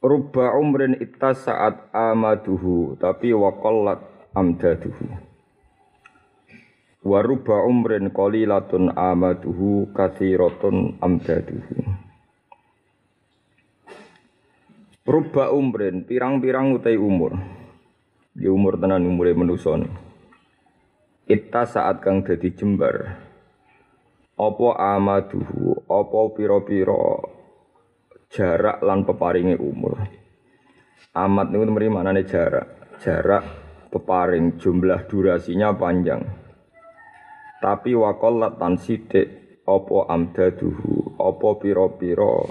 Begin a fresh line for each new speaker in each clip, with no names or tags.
Rubba umrin saat amaduhu tapi waqallat amdaduhu. Wa rubba umrin qalilatun amaduhu kathiratun amdaduhu. Rubba umrin pirang-pirang utai umur. Di umur tenan umure manusa Ita saat kang dadi jembar. Apa amaduhu, apa pira-pira jarak lan peparinge umur. Amat niku mrene manane jarak. Jarak peparing jumlah durasinya panjang. Tapi waqallat tan sithik apa amdaduhu, apa pira-pira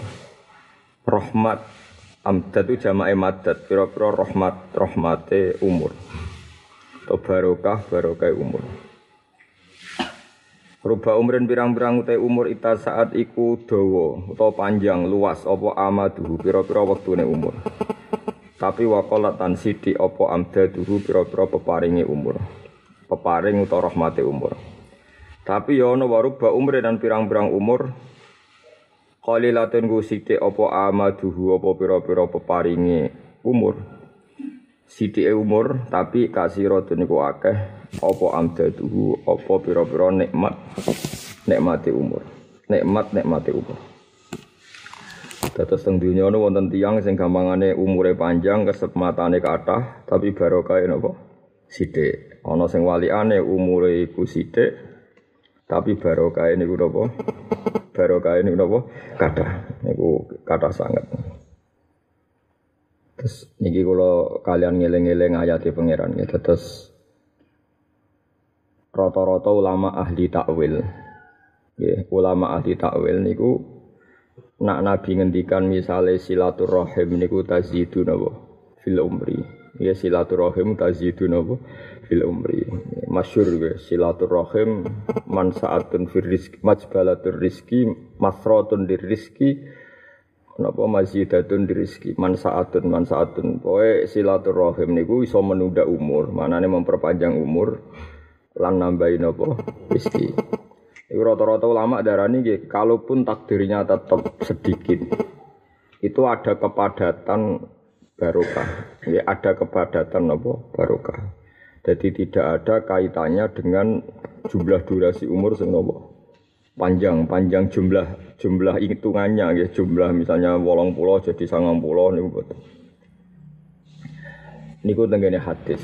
rahmat amdad itu jamae madad, pira-pira rahmat rahmate umur. Atau barokah barokah umur. Ruba umrin pirang-pirang utai umur ita saat iku dawa utawa panjang luas apa amaduhu pira-pira wektune umur. Tapi waqalat tan sithik apa amdaduhu pira-pira peparinge umur. Peparing utawa rahmate umur. Tapi ya ana waruba umrin dan pirang-pirang umur qalilatun ku sithik apa amaduhu apa pira-pira peparinge umur. Sithike umur tapi kasiratun niku akeh apa amdaduhu apa pira-pira nikmat nikmati umur. Nikmat nikmati umur. Dados teng dunya ana wonten tiyang sing gampangane umure panjang kesematane kathah tapi barokah napa sithik. Ana sing walikane umure iku sithik tapi barokah niku napa? Barokah niku napa? Kathah. Niku kathah sangat Terus niki kula kalian ngeling-eling ayat di pangeran gitu. Terus rata-rata ulama ahli takwil. Ya, ulama ahli takwil niku nak nabi ngendikan misale silaturahim niku tazidu napa fil umri. Ya silaturahim tazidu napa fil umri. Masyhur ya silaturahim mansaatun fir rizki majbalatur rizki masratun dir rizki napa mazidatun di rizki mansaatun mansaatun poe silaturahim niku iso menunda umur manane memperpanjang umur lan nambahi napa rezeki. Iku rata-rata ulama darani nggih kalaupun takdirnya tetap sedikit itu ada kepadatan barokah. Ya, ada kepadatan napa barokah. Jadi tidak ada kaitannya dengan jumlah durasi umur sing napa panjang panjang jumlah jumlah hitungannya ya jumlah misalnya wolong pulau jadi sangang pulau niku betul. Niku tenggene hadis.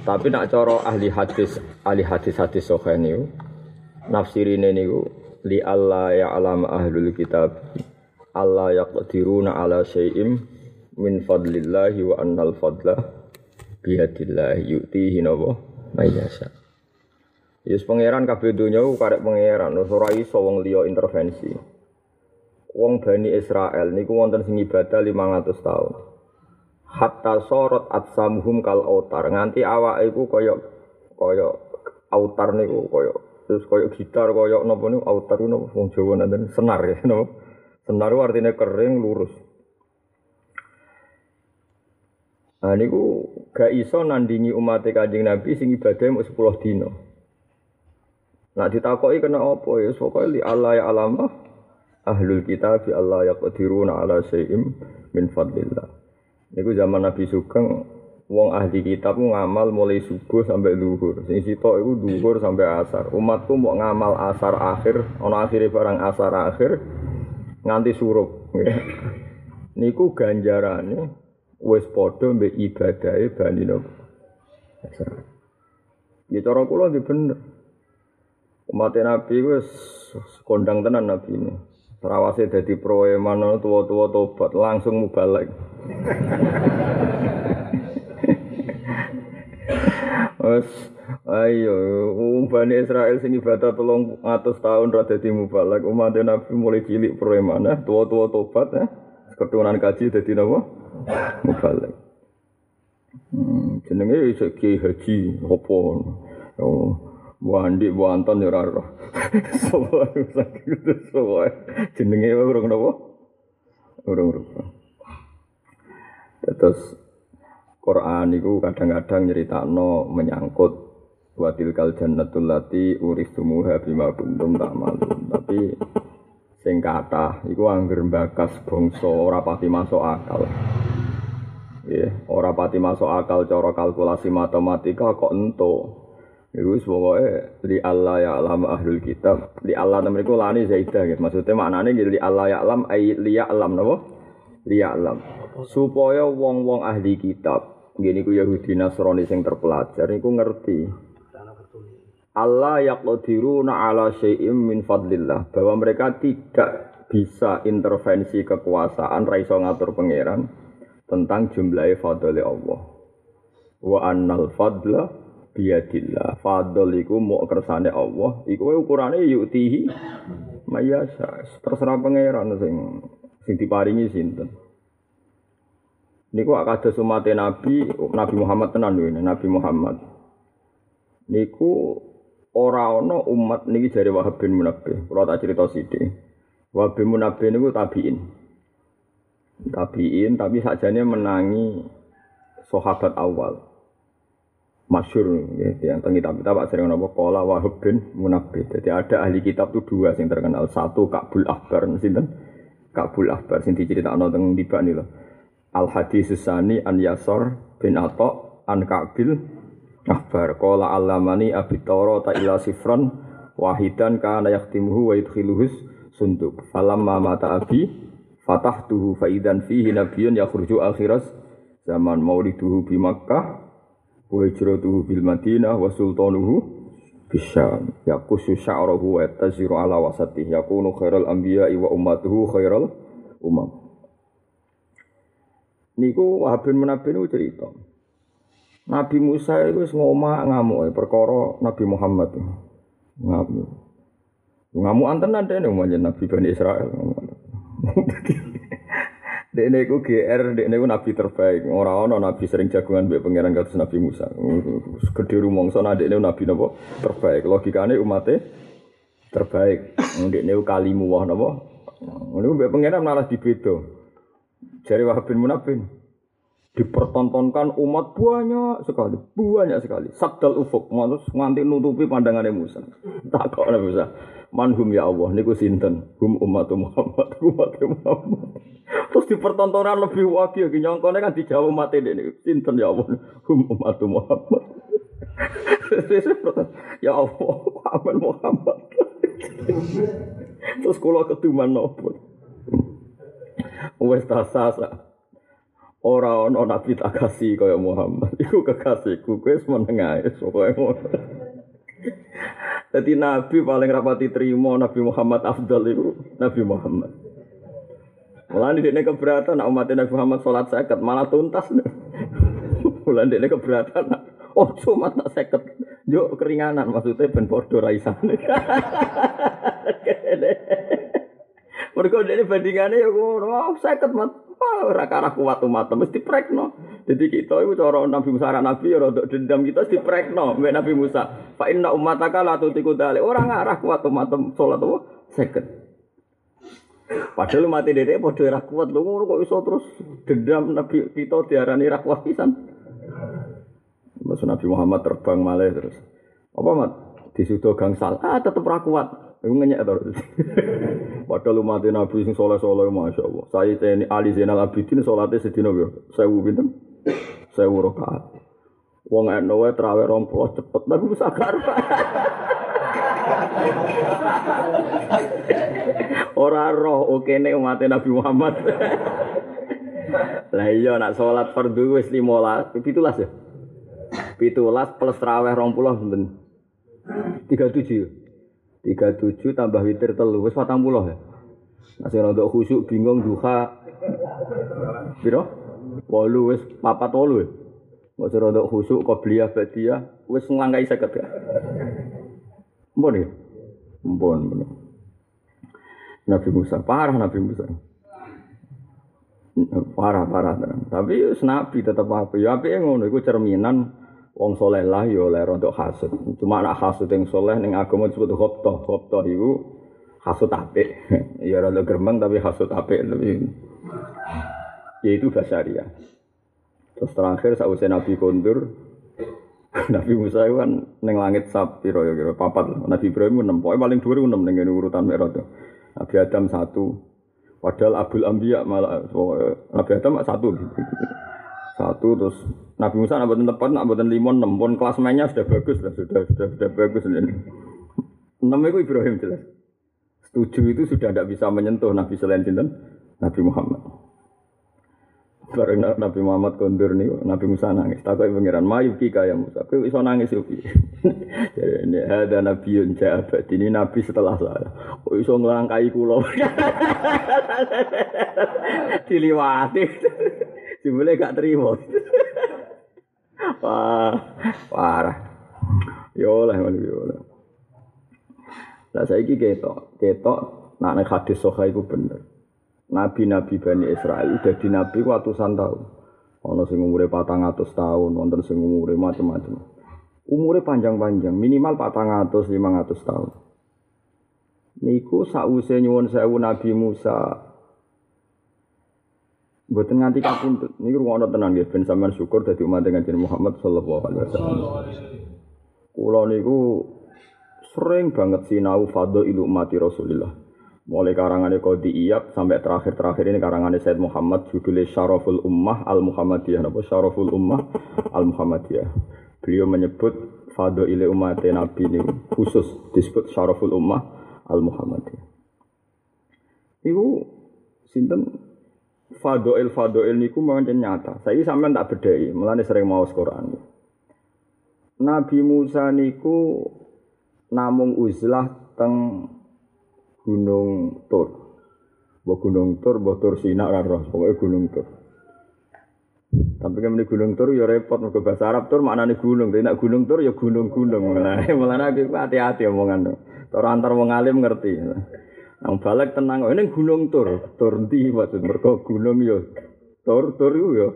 Tapi nak coro ahli hadis, ahli hadis hadis sahih niku nafsirine niku li Allah ya alam ahlul kitab Allah yaqdiruna ala syai'im min fadlillahi wa annal fadla biyadillahi yu'tihi nawa mayasa. Yes pangeran kabeh donya karek pangeran ora iso wong liya intervensi. Wong Bani Israel niku wonten sing ibadah 500 tahun hatta sorot atsamuhum kal autar. Nganti awak iku kaya kaya autar niku kaya terus kaya gitar kaya napa niku autar niku wong Jawa nanten senar ya napa senar artinya kering lurus. Nah niku gak iso nandingi umat Kanjeng Nabi sing ibadah mau 10 dino. Nah ditakoki kena apa? Ya pokoke li Allah ya alamah ahlul kitab Allah yaqdiruna ala syai'im min fadlillah. Niku zaman Nabi Sugeng wong ahli kitab ngamal mulai subuh sampai luhur. Sing sitok iku luhur sampai asar. Umatku mau ngamal asar akhir, ana akhire barang asar akhir nganti surup. Niku ganjarane wis padha mbek ibadahe bani nopo. Ya cara kula nggih bener. Umat Nabi wis kondang tenan Nabi ini. Terawase dadi proeman tua-tua tobat langsung mubalek. Wes Ayo, um Bani Israel sing ibadah tolong atus tahun ra dadi mubalak. Umat Nabi mulai cilik preman, eh, tua-tua tobat eh. Keturunan kaji dadi napa? Mubalak. Hmm, jenenge iso Haji apa? Oh, Wandi Wanton ya ora roh. Sopo sakit sopo. Jenenge urung napa? Urung-urung. Terus Quran itu kadang-kadang nyeritakno menyangkut wa tilkal jannatul lati uristumuha bima kuntum ta'malun tapi sing kathah iku angger mbakas bangsa ora pati masuk akal ya ora pati masuk akal cara kalkulasi matematika kok ento Iku wis pokoke li Allah ya alam ahlul kitab. Li Allah namanya iku lani zaidah gitu. Maksudnya maknane li Allah ya alam ai li ya alam napa? Li ya alam. Supaya wong-wong ahli kitab, ngene ku Yahudi Nasrani sing terpelajar niku ngerti Allah yaqdiruna ala syai'im min fadlillah bahwa mereka tidak bisa intervensi kekuasaan raiso ngatur pangeran tentang jumlah fadli Allah. Wa annal fadla biyadillah. Fadl iku mau kersane Allah, iku ukurane yutihi mayasa. Terserah pangeran sing sing diparingi sinten. Niku akados umat Nabi, Nabi Muhammad tenan lho, Nabi Muhammad. Niku ora ana umat niki jare Wahab bin Munabbih. Kula tak cerita sithik. Wahab bin Munabbih niku tabiin. Tabiin tapi sakjane menangi sahabat awal. Masyur ya, yang tengi tapi tak sering napa kala Wahab bin Munabbih. Jadi ada ahli kitab tuh dua yang terkenal. Satu Kabul Akbar sinten? Kabul Akbar sing diceritakno teng tibane lho. Al Hadis Sani An Yasar bin Atha An Kabil Akbar qala alamani abitara ta ila sifran wahidan kana yaktimuhu wa yudkhiluhus sunduk. Falamma mata abi fatahtuhu faidan fihi nabiyyun yakhruju akhiras zaman mauliduhu bi Makkah wa hijratuhu bil Madinah wa sultanuhu bisyam yaqusu sya'rahu wa taziru ala wasatih yakunu khairal anbiya'i wa ummatuhu khairal umam. Niku Wahab bin Munabbi cerita. Nabi Musa itu ngomah ngamuk perkara Nabi Muhammad. Ngamuk. Ngamuk antenan deh nih Nabi Bani Israel. Dek niku GR, dek niku nabi terbaik. Ora ana nabi sering jagungan mbek pangeran kados Nabi Musa. Gedhe rumangsa nek niku nabi napa terbaik. Logikane umate terbaik. Dek niku kalimu wah napa. Niku mbek pangeran malah dibeda. Jari Wahab bin Munabin dipertontonkan umat banyak sekali, banyak sekali. Sabdal ufuk, nganti nutupi pandangannya Musa. Tak kok Musa. Manhum ya Allah, niku sinten? Hum umat Muhammad, umat Muhammad. Terus dipertontonan lebih wakil, nyongkone kan dijawab umat ini. Sinten ya Allah, hum umat Muhammad. ya Allah, Muhammad Muhammad. Terus kalau ketuman nopo. Wes tasasa. Ora ana nabi tak kasih kaya Muhammad. Iku kekasihku, kowe wis meneng ae Jadi nabi paling rapati terima Nabi Muhammad afdal itu Nabi Muhammad. Malah ini dia keberatan, nak umat Nabi Muhammad sholat seket malah tuntas. Malah dia keberatan, oh cuma tak seket, yuk keringanan maksudnya ben podo raisan. Mereka ini bandingannya ya oh seket mat, ora karah kuat umat mesti prekno. Jadi kita itu cara Nabi Musa Nabi ya rodok dendam kita mesti prekno mbek Nabi Musa. Fa inna ummataka la tutiku dalik. Ora ngarah kuat umat salat apa seket. Padahal mati dedek padha ora kuat lho ngono kok iso terus dendam Nabi kita diarani ra kuat pisan. Mas Nabi Muhammad terbang malah terus. Apa mat? Disudo gangsal. Ah tetep ra kuat. Iku ngenyek terus. Padahal umat Nabi sing soleh-soleh Masya Allah. Saya ini Ali Zainal Abidin sholatnya sedina ya. Sewu pinten? Sewu rakaat. Wong eno wae traweh 20 cepet tapi bisa karpa. Ora roh oke nek umat Nabi Muhammad. Lah iya nak salat fardhu wis 15, 17 ya. 17 plus traweh 20 sinten? 37. Tiga tujuh tambah witir telu patang puluh ya masih rada khusyuk bingung duha walu wis papat walu ya Mbok rodok khusuk qobliyah badiyah wis nglangkai 50 gak. Mbon ya? Mbon. Nabi Musa, parah Nabi Musa. Parah, parah. Tapi nabi tetep apa? Ya apike ngono iku cerminan wong soleh lah ya oleh rontok hasud. Cuma anak hasud yang soleh ning agama disebut khotbah. Khotbah iku hasud apik. ya rontok geremeng tapi hasud apik lebih. Ya itu basaria. Terus terakhir sausai Nabi kondur, Nabi Musa itu kan neng langit sapi ya kira papat. Nabi Ibrahim enam, pokoknya paling dua enam neng urutan merah tuh. Nabi Adam satu, padahal Abdul Ambiya malah Nabi Adam satu. Satu terus Nabi Musa nak buatin tepat, nak buatin limon enam, pun kelas mainnya sudah bagus lah, sudah sudah sudah bagus ini. Enam itu Ibrahim jelas. Setuju itu sudah tidak bisa menyentuh Nabi selain Sinten, Nabi Muhammad. Bareng Nabi Muhammad kondur nih, Nabi Musa nangis. Takut pengiran, mayu kika ya Musa. Kau iso nangis upi. Jadi ini ada Nabi yang jabat. Ini Nabi setelah saya. Kau iso ngelangkai kulo. Diliwati. Jumlahnya gak terima. Wah, parah. Yo lah, yo lah. Lah saya ketok, ketok. Nak nek hadis soha itu bener. Nabi-nabi Bani Israel jadi nabi ratusan tahun. Ono sing umure patang atus tahun, wonten sing umure macam-macam. Umure panjang-panjang, minimal patang atus, lima atus tahun. Niku sause nyuwun sewu Nabi Musa. Mboten nganti kapundhut. Niku ngono tenan nggih ben sampean syukur dadi umat Kanjeng Muhammad sallallahu alaihi wasallam. Kula niku sering banget sinau fadho ilu umat Rasulullah. Mulai karangannya Qadi Iyab sampai terakhir-terakhir ini karangannya Said Muhammad judulnya Syaraful Ummah Al-Muhammadiyah. Apa Syaraful Ummah Al-Muhammadiyah. Beliau menyebut Fado ile umat Nabi ini khusus disebut Syaraful Ummah Al-Muhammadiyah. Iku sinten Fadoil Fadoil niku mawon nyata. Saya sampean tak bedai, mulane sering mau Quran. Nabi Musa niku namung uzlah teng Gunung Tur. Mbok Gunung Tur, mbok Tur Sina ora roh, pokoke Gunung Tur. Tapi kan gunung tur ya repot, mergo bahasa Arab tur maknane gunung, tapi nek gunung tur ya gunung-gunung. Mulane aku hati-hati omongan. Tur antar wong ngerti. Nang balik tenang, ini gunung tur, tur ndi maksud mergo gunung ya tur tur iku ya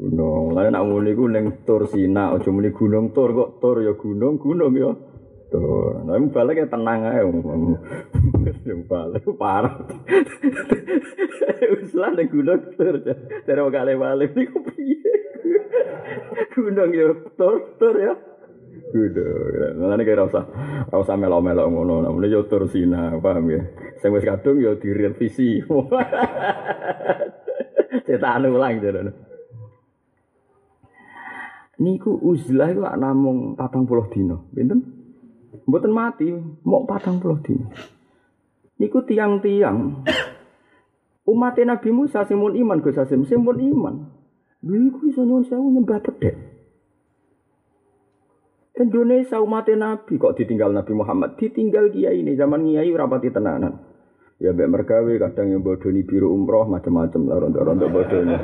gunung. Lah nek muni ku ning tur Sina, aja muni gunung tur kok tur ya gunung, gunung ya. Tuh, nah balik ya tenang aja, yang balik parah. Usulan yang gunung tur, dari kali balik ini piye? Gunung ya tur, tur ya. gitu. Nah, ini kayak rasa, rasa melo-melo ngono. Namun yo jatuh sini, paham ya? Saya wis kadung yo direvisi. Cerita anu ulang gitu. Ini uzlah iku gak namung 40 dina. Pinten? Mboten mati, mok 40 dina. dino. Tiang-tiang. umat Nabi Musa, simpun iman. Gus Gue simpun iman. Gue iso nyon sewa nyembah pedek. Indonesia umat Nabi kok ditinggal Nabi Muhammad, ditinggal kiai ini zaman kiai rapati tenanan. Ya mbak mergawe kadang yang bodoni biru umroh macam-macam lah rontok-rontok bodoni.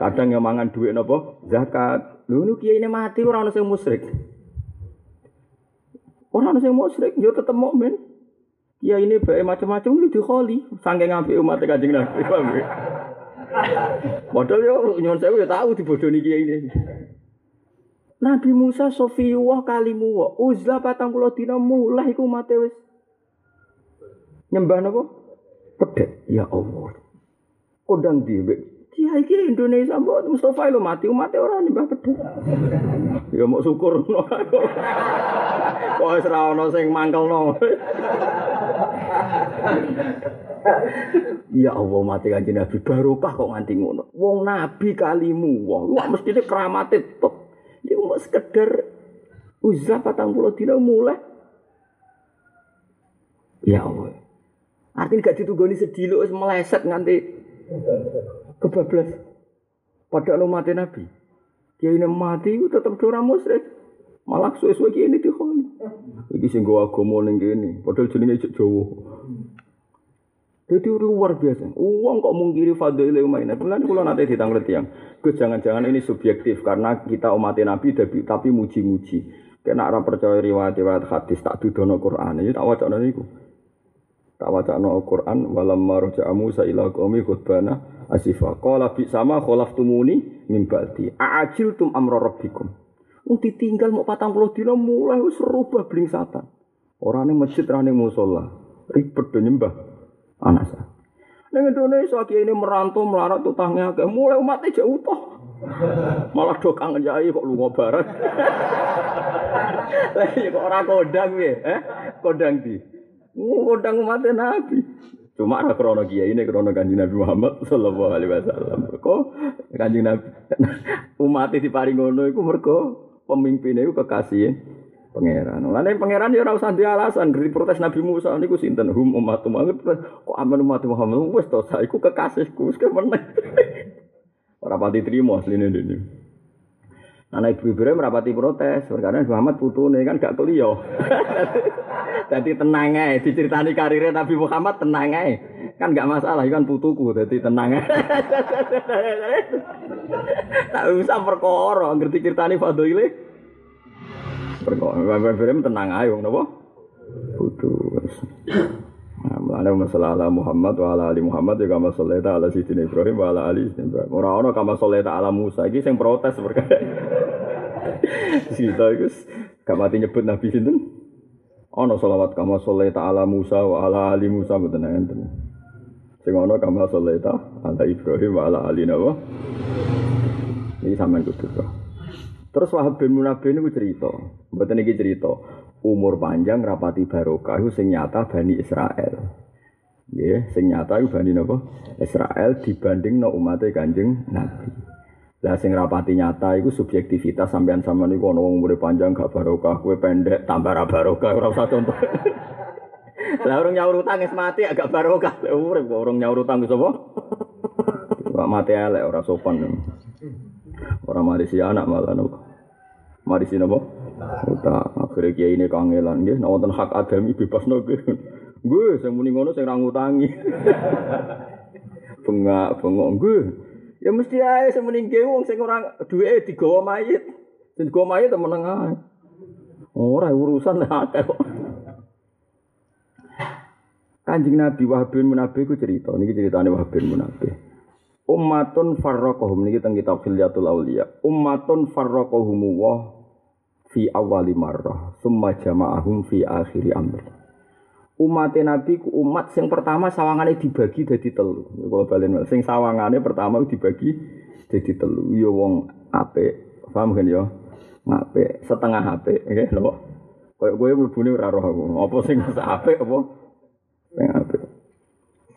Kadang yang mangan duit nopo zakat. Lu kiai ini mati orang orang yang musyrik. Orang sing musyrik yo tetep mukmin. Ya ini bae macam-macam ini dikholi, saking apik umat Kanjeng Nabi. Padahal yo nyuwun sewu yo tahu dibodoni kiai ini. Nabi Musa Sofiwa kalimu wa uzla patang puluh dina mulai iku mate wis nyembah napa? Pedhet. Ya Allah. Kodang dhewe Kiai kiai Indonesia mbok Mustafa lo mati umat orang nyembah pedhe. Ya mau syukur ngono. Kok wis ora ana sing mangkelno. Ya Allah mati kanjeng Nabi barokah kok nganti ngono. Wong nabi kalimu wah mestine keramate top. Ya mau sekedar uzlah patang puluh dina mulai. Ya Allah. Artinya gak ditugoni sedih wis meleset nganti kebablas. Padahal mati Nabi. Dia ini mati tetap dora musyrik. Malah suwe-suwe ini dikhoni. Iki sing gua agama ning kene, padahal cek Jawa. Jadi luar biasa. Uang kok mungkiri umaina. Mulane kula nate ditanglet yang. Gus jangan-jangan ini subjektif karena kita umat Nabi tapi, muji-muji. Kena ora percaya riwayat-riwayat hadis tak dudono Quran. Ini tak wacana niku. Tak wacana Quran walam marja Musa ila qaumi khutbana asifa. Qala bi sama khalaftumuni min ba'di. A'ajiltum amra rabbikum. Wong ditinggal mau 40 dina mulai wis rubah blingsatan. Orane masjid rane musola. Ribet nyembah anasa. Neng Indonesia kiai ini merantau melarat utangnya agak mulai umatnya jauh toh. Malah do kangen jai kok lu ngobaran. Lagi kok orang kodang ya, eh? Kodang di. Kodang umatnya Nabi. Cuma ada krono kiai ini krono kanjeng Nabi Muhammad Sallallahu Alaihi Wasallam. Kok kanjeng Nabi umatnya di paringono itu mereka pemimpinnya itu kekasih pangeran. Lain pangeran ya ora usah alasan dari protes Nabi Musa niku sinten hum umat Muhammad kok aman umat Muhammad wis to iku kekasihku wis kemeneh. Ora pati trimo asline dene. Anak ibu Ibrahim rapati protes, karena Muhammad putune kan gak keliyo. Jadi tenang aja, diceritani karirnya Nabi Muhammad tenang aja. Kan gak masalah, kan putuku, jadi tenang aja. tak usah perkara, ngerti ceritani Fadhili. Perkara Ibrahim tenang ae wong napa? Putus. Nah, Mulane masalah ala Muhammad wa ala ali Muhammad juga masalah ala Sidin Ibrahim wa ala ali Ibrahim. Ora ono kama ala Musa iki sing protes perkara. Sita iku gak nyebut Nabi sinten? Ono selawat kama saleta ala Musa wa ala ali Musa mboten enten. Sing ono kama saleta ala Ibrahim wa ala ali napa? Ini sampean kudu Terus Wahab bin Munabih ini cerita, mboten iki cerita, umur panjang rapati barokah itu sing nyata Bani Israel. Ya, sing nyata itu Bani napa? Israel dibanding no umatnya Kanjeng Nabi. Lah sing rapati nyata itu subjektivitas sampean sama niku ana wong umure panjang gak barokah, kowe pendek tambah ra barokah ora usah contoh. Lah orang nyaur utang mati agak barokah. Lah urip kok orang nyaur utang wis apa? Mati elek ora sopan. Ora marisi anak malah nopo. Mari sini apa? Uta akhirnya kiai ini kangelan nggih, nek wonten hak adami bebas nggih. Gue sing muni ngono sing ra ngutangi. Bengak bengok gue. Ya mesti ae sing muni nggih wong sing ora duweke digawa mayit. Sing digawa mayit temen ae. Ora urusan akeh kok. Kanjeng Nabi Wahab bin Munabih ku cerita, niki ceritane Wahab bin Munabih. Ummatun farraqahum niki teng kitab Khilyatul Auliya. Ummatun farraqahum wa fi awali marrah summa jama'ahum fi akhiri amr. Umat Nabi ku umat sing pertama sawangane dibagi dadi telu. Kalau balen sing sawangane pertama dibagi dadi telu. Ya wong apik paham kan ya? Ngape setengah apik nggih lho. Koyo kowe mlebune ora roh aku. Apa sing apik apa? Sing apik.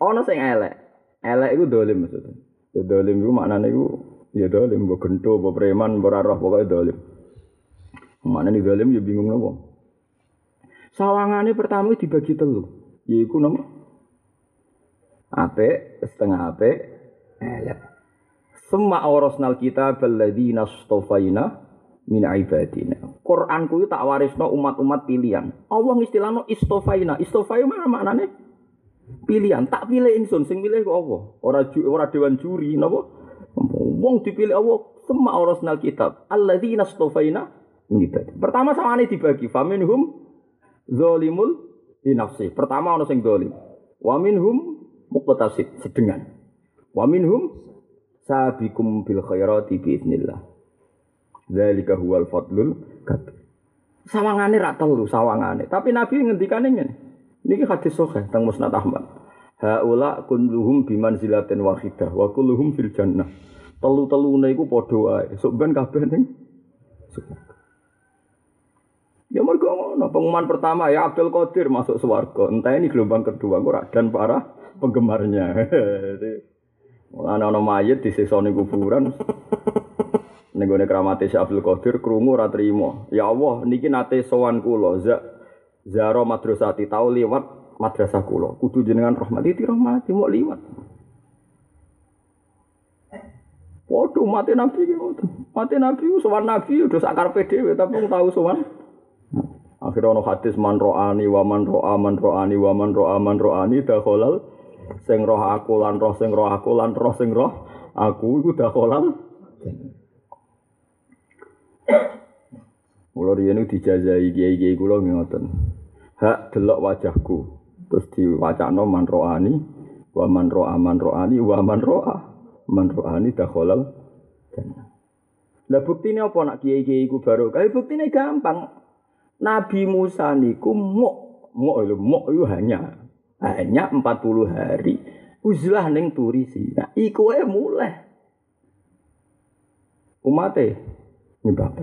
Ana sing elek. Elek iku dolim maksudnya ya dolim iku maknane iku ya dolim mbok gento mbok preman mbok ora roh pokoke dolim Mana nih dalam ya bingung nopo. Sawangannya pertama dibagi telu, yaiku nopo. Ape, setengah ape, elek. Semua orosnal kita beladi nastofaina min ibadina. Quran ku tak warisno umat-umat pilihan. Allah istilahno istofaina. Istofaina mana maknane? Pilihan. Tak pilih insun, sing pilih kok Allah. Ora ju, ora dewan juri napa? Wong dipilih Allah semua orosnal kitab. Alladzina stofaina ngibadi. Pertama sama ini dibagi. Faminhum zolimul di nafsi. Pertama ono sing zolim. Waminhum muqtasid sedengan. Waminhum sabikum bil khairati biiznillah. Dzalika huwal fadlul kabir. Sawangane ra telu sawangane. Tapi Nabi ngendikane ngene. Niki hadis sahih teng Musnad Ahmad. Haula kulluhum bimanzilatin wahidah wa kulluhum fil jannah. Telu-telune iku padha wae. Sok ben kabeh ning Ya mergo ngono, pengumuman pertama ya Abdul Qadir masuk swarga. Entah ini gelombang kedua kok dan para penggemarnya. Mulane ana mayit disiksa ning kuburan. Ning gone kramate Abdul Qadir krungu ora trimo. Ya Allah, niki nate sowan kula, za zaro madrasati tau liwat madrasah kula. Kudu jenengan rahmati dirahmati mau liwat. Waduh mati nabi gitu. Mati nabi sowan nabi udah sakar pede tapi tahu sowan Akhirnya ono hadis man ro'ani wa man ro'a man ro'ani wa man ro'a man ro'ani dakhalal sing roh aku lan roh sing roh aku lan roh sing roh aku iku dakhalal Mula riyen dijazahi kiai-kiai kula ngoten. Hak delok wajahku. Terus diwacana man roani wa man roa man wa man roa man roani dakhalal jannah. Lah buktine apa nak kiai-kiai ku baru? Kae buktine gampang. Nabi Musa niku muk muk lho muk itu hanya hanya 40 hari uzlah ning turisi. Nah, iku wae mulai. Umate nyembah.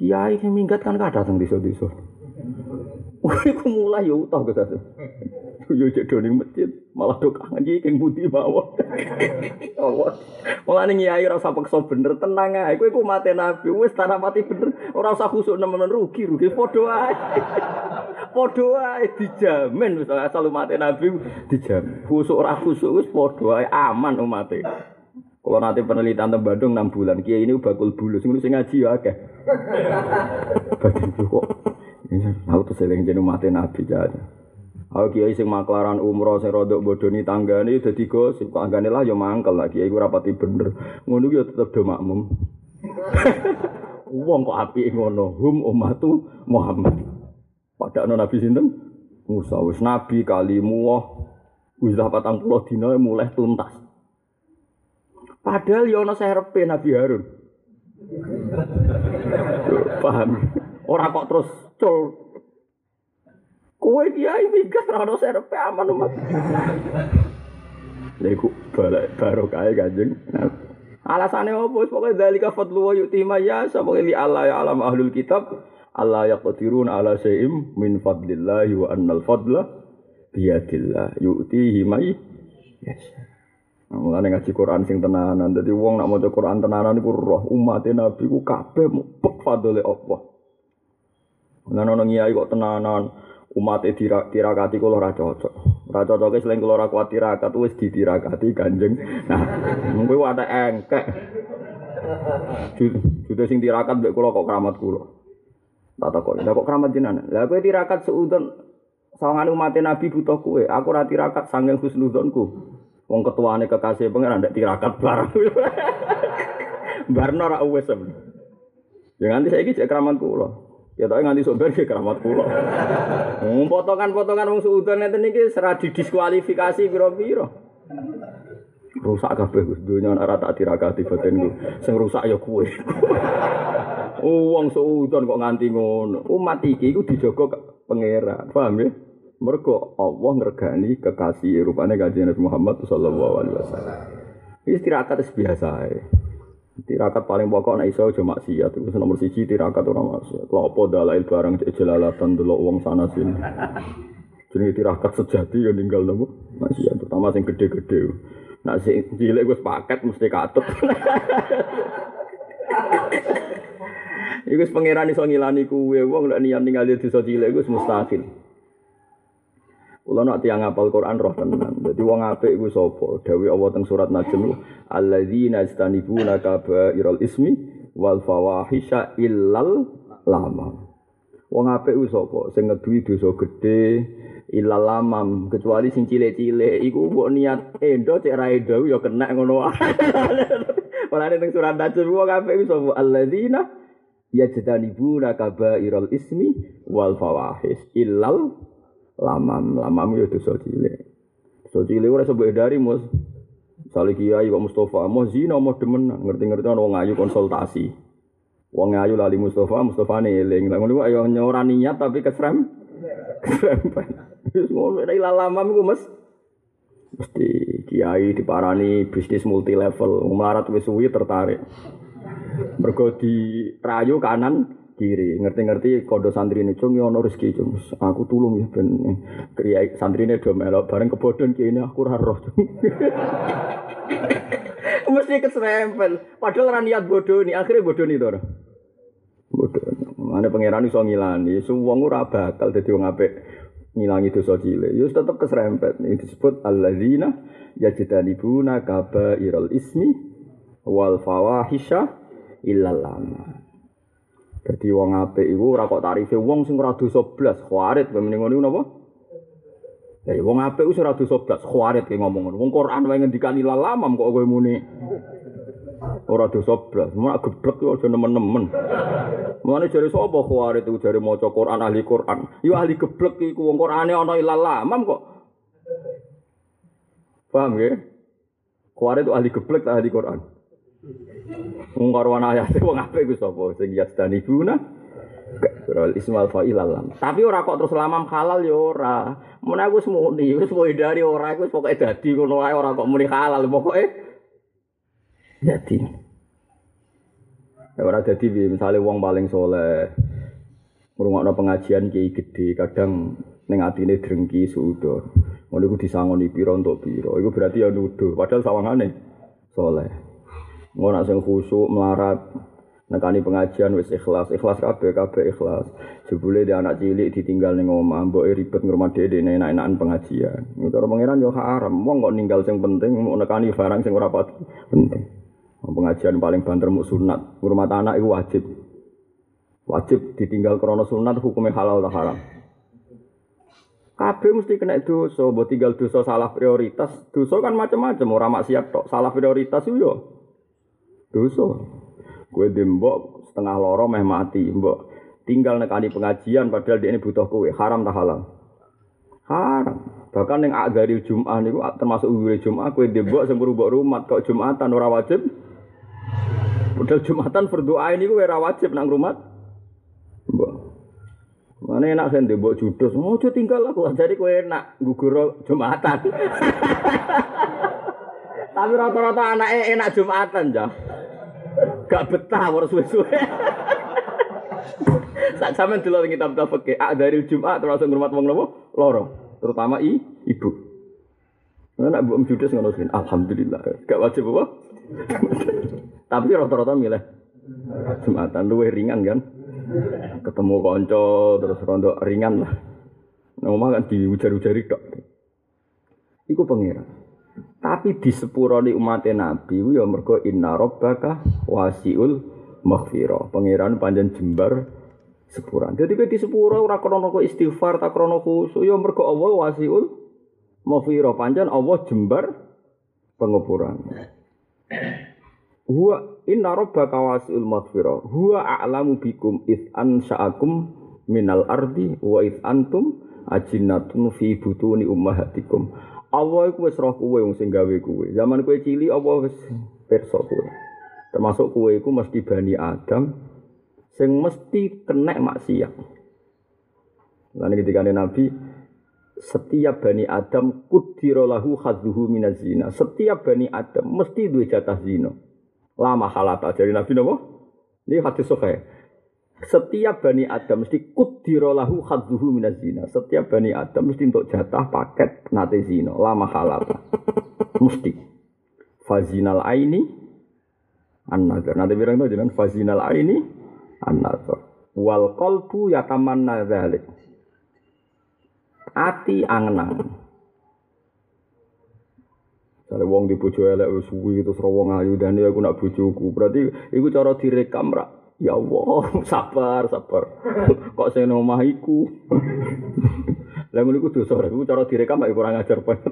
Kiai sing minggat kan kada teng desa-desa. Iku mulai ya utah ke satu. Yo cek doning masjid, malah do kangen iki king budi mawon. Allah. Mulane kiai ora usah paksa bener, tenang ae. Kowe iku mate nabi, wis tanah mati bener, ora usah khusuk nemen rugi, rugi padha ae. Padha ae dijamin wis asal umat nabi dijamin. Khusuk ora khusuk wis padha ae aman umate. Kalau nanti penelitian tentang Bandung 6 bulan, kiai ini bakul bulus, ini sing ngaji ya akeh. Batin kok, aku tuh sering jadi mati nabi aja. Aku kiai sing maklaran umroh sing rodok bodoni tanggane dadi gosip tanggane lah ya mangkel lah kiai ku rapati bener. Ngono ya tetep do makmum. Wong kok apik ngono, hum ummatu Muhammad. Padahal Nabi sinten? Musa wis nabi kalimu wah wis 40 dina mulai tuntas. Padahal ya ana serepe Nabi Harun. Paham? Ora kok terus cul. Kowe kiai minggat ora ana serepe aman umat. Lha iku barokah Kanjeng. Alasane opo? Pokoke dalika fadlu wa yu'ti ma yasha. Pokoke li Allah ya alam ahlul kitab. Allah yaqdirun ala syai'im min fadlillahi wa annal fadla biyadillah yu'tihi may yasha. Mulane ngaji Quran sing tenanan. Dadi wong nak maca Quran tenanan iku roh umat Nabi ku kabeh mupek fadole Allah. Lan ana ngiyai kok tenanan umat tirakati kula ora cocok. Ora cocoke selain kula ora kuat tirakat wis ditirakati Kanjeng. Nah, kuwi ada engkek. Sudah sing tirakat mbek kula kok keramat kula. Tak kok, lah kok keramat jenengan. Lah kowe tirakat seudon sawangan umat Nabi butuh kowe. Aku ora tirakat sanging husnudzonku. Wong ketuane kekasih pengen ndak tirakat barang. Barno ora wis. Ya nganti saiki cek keramat kula. Ya tak nganti sok ben keramat kula. Hmm, potongan-potongan wong suudon ngeten iki serah didiskualifikasi pira-pira. Rusak kabeh Gus dunya ora tak tirakati batinku. Sing rusak ya kowe. Wong suudon kok nganti ngono. Umat iki iku dijogo pangeran. Paham ya? Mergo Allah ngergani kekasih rupane kanjeng Nabi Muhammad sallallahu alaihi wasallam. Iki tirakat biasa ae. Tirakat paling pokok nek iso aja maksiat. Iku nomor siji tirakat ora maksiat. Lha apa dalail barang jelalatan delok wong sana sini. Jenenge tirakat sejati ya ninggal nopo maksiat terutama sing gede-gede. Nak sing cilik wis paket mesti katut. Iku wis pangeran iso ngilani kuwe wong nek niat ningali desa cilik iku mustahil. Kula nak tiang apal Quran roh tenan. Dadi wong apik iku sapa? Dawe Allah teng surat Najm, "Alladzina yastanibuna kabairal ismi wal fawahisha illal lamam." Wong apik iku sapa? Sing ngeduwi dosa gedhe illal lamam, kecuali sing cilik-cilik iku mbok niat endo cek ra endo ya kena ngono wae. Mulane teng surat Najm wong apik iku sapa? Alladzina yastanibuna kabairal ismi wal fawahish illal lamam lamam ya dosa cilik dosa cilik ora dari mus Misalnya kiai kok Mustafa, mau zina mau demen, ngerti-ngerti orang wong ayu konsultasi. Wong ayu lali Mustafa, Mustafa nih eling. Lah ngono ayo nyoran niat tapi kesrem. Kesrem. Wis ngono nek lamam iku Mas. Mesti kiai diparani bisnis multi level, melarat wis suwi tertarik. Mergo di rayu kanan kiri. Ngerti-ngerti kodo santri ini cung ono rezeki cung. Aku tulung ya ben. Kriya santri ini do melok. Bareng kebodon kini aku cung. Mesti keserempel padahal ora niat bodoh nih akhirnya bodoh nih tuh bodoh. Mana pangeran iso ngilani. Semua ora bakal dadi wong ngilangi dosa cilik. Yo tetep keserempet ini disebut alladzina yajtanibuna kabairal ismi wal fawahisha illal lama Jadi wong apik iku ora kok tarife wong sing ora dosa blas, khawarit mending ngono napa? Ya wong apik wis ora dosa blas, khawarit ki ngomong ngono. Wong Quran wae ngendikani lalamam kok kowe muni. Ora dosa blas, mak geblek yo aja nemen-nemen. Mulane jare sapa khawarit iku jare maca Quran ahli Quran. Yo ahli geblek iku wong Qurane ana ilalamam kok. Paham ya? Khawarit itu ahli geblek ahli Quran. Ana ayate wong apik iku sapa? Sing yastani guna. Surah Ismail fa'il. Tapi ora kok terus lamam halal ya ora. Mun aku muni, wis mau dari ora aku wis pokoke dadi ngono wae ora kok muni halal pokoke dadi. Ya ora dadi piye misale wong paling soleh ngrungokno pengajian kiai gede kadang ning atine drengki suudon. Ngono iku disangoni pira untuk pira. Iku berarti ya nuduh padahal sawangane soleh. Ngono sing khusuk melarat nekani pengajian wis ikhlas, ikhlas kabeh kabeh ikhlas. Jebule dia anak cilik ditinggal ning omah, mbok ribet ngurmat dhewe enak-enakan pengajian. Cara pangeran yo haram, wong kok ninggal sing penting mau nekani barang sing ora penting. Pengajian paling banter mu sunat, ngurmat anak itu wajib. Wajib ditinggal krana sunat hukumnya halal atau haram. Kabeh mesti kena dosa, mbok tinggal dosa salah prioritas. Dosa kan macam-macam, ora maksiat tok. Salah prioritas yo dosa. Kue dembok setengah loro meh mati, mbok tinggal nekani pengajian padahal dia ini butuh kue haram tak halal. Haram. Bahkan yang agari Jum'ah niku termasuk uwire Jum'ah kue dembok sing mbok rumat kok Jum'atan ora wajib. Padahal Jum'atan berdoa ini kue ora wajib nang rumat. Mbok. Mana enak saya dembok judus, mau oh, tinggal aku jadi kue enak gugur Jum'atan. Tapi rata-rata anaknya enak Jum'atan jah. Gak betah ora suwe-suwe. Sak sampean delok kitab-kitab fikih, ah dari Jumat termasuk ngurmat wong nopo? Loro. Terutama i, ibu. Nah, nak mbok judes ngono. Alhamdulillah. Gak wajib apa? Tapi rata-rata milih Jumatan luwe ringan kan. Ketemu konco terus rondo ringan lah. Nah, kan diujar-ujari tok. Iku pangeran. Tapi di sepuroni umat Nabi ya mergo inna rabbaka wasiul maghfirah. Pangeran panjang jembar sepuran. Jadi di sepuro ora krana istighfar tak krana khusyuk ya mergo Allah wasiul maghfirah. Panjang Allah jembar pengepuran. Huwa inna rabbaka wasiul maghfirah. Huwa a'lamu bikum id ansa'akum minal ardi wa id antum ajinnatun fi butuni ummahatikum. Allah iku wis roh kowe wong sing gawe kowe. Zaman kowe cilik Allah wis pirsa kowe. Termasuk kowe iku mesti bani Adam sing mesti kena maksiat. Lan ketika Nabi setiap bani Adam kudira lahu khadzuhu minazina. Setiap bani Adam mesti duwe jatah zina. Lama halata dari Nabi napa? Ini hadis sahih. Setiap Bani Adam mesti kudiro lahu khadzuhu minaz zina. Setiap Bani Adam mesti untuk jatah paket nate zina. Lama halal. mesti. Fazinal aini an-nazar. Nanti bilang itu jangan fazinal aini an-nazar. Wal qalbu yatamanna dzalik. Ati angen-angen. Wong di bojo elek suwi terus wong ayu dan aku nak bojoku. Berarti iku cara direkam rak Ya Allah, sabar, sabar. Kok saya nomah iku? Lah ngono iku dosa, iku cara direkam mek kurang ajar banget.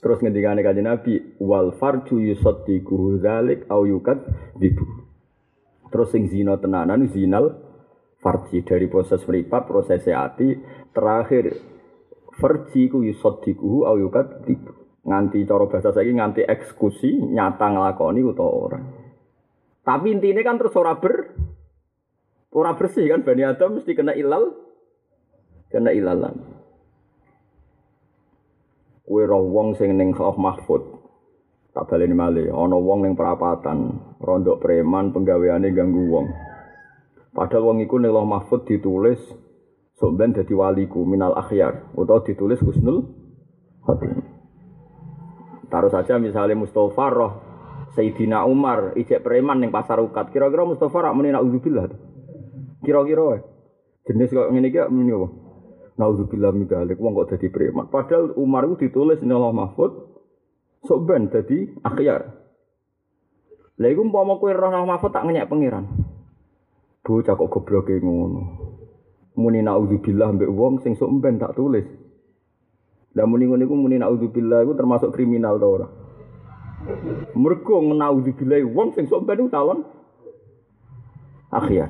Terus ngendikane kanjeng Nabi, wal farju yusaddiqu dzalik au yukad dibu. Terus sing zina tenanan zinal farji dari proses meripat, proses hati, terakhir farji ku yusaddiqu au yukad dibu. Nganti cara bahasa saiki nganti eksekusi nyata nglakoni utawa ora. Tapi intinya kan terus ora ber ora bersih kan Bani Adam mesti kena ilal kena ilalan. Kue roh wong sing ning Lauh Mahfud. Tak baleni malih ana wong ning perapatan, rondok preman penggaweane ganggu wong. Padahal wong iku ning Lauh Mahfud ditulis sok ben dadi waliku minal akhyar utawa ditulis husnul khotimah. Taruh saja misalnya Mustafa roh Sayyidina Umar ijek preman ning pasar ukat. Kira-kira Mustafa rak muni naudzubillah. Kira-kira wae. Jenis kok ngene iki muni apa? Naudzubillah min dzalik wong kok dadi preman. Padahal Umar itu ditulis ning Allah Mahfud sok ben dadi akhyar. Lha iku umpama kowe roh Allah Mahfud tak ngenyek pangeran. Bocah kok gobloke ngono. Muni naudzubillah mbek wong sing sok ben tak tulis. Dan muni ngono iku muni naudzubillah iku termasuk kriminal to ora? Mergo naudzubillah wong sing sok ben calon akhir.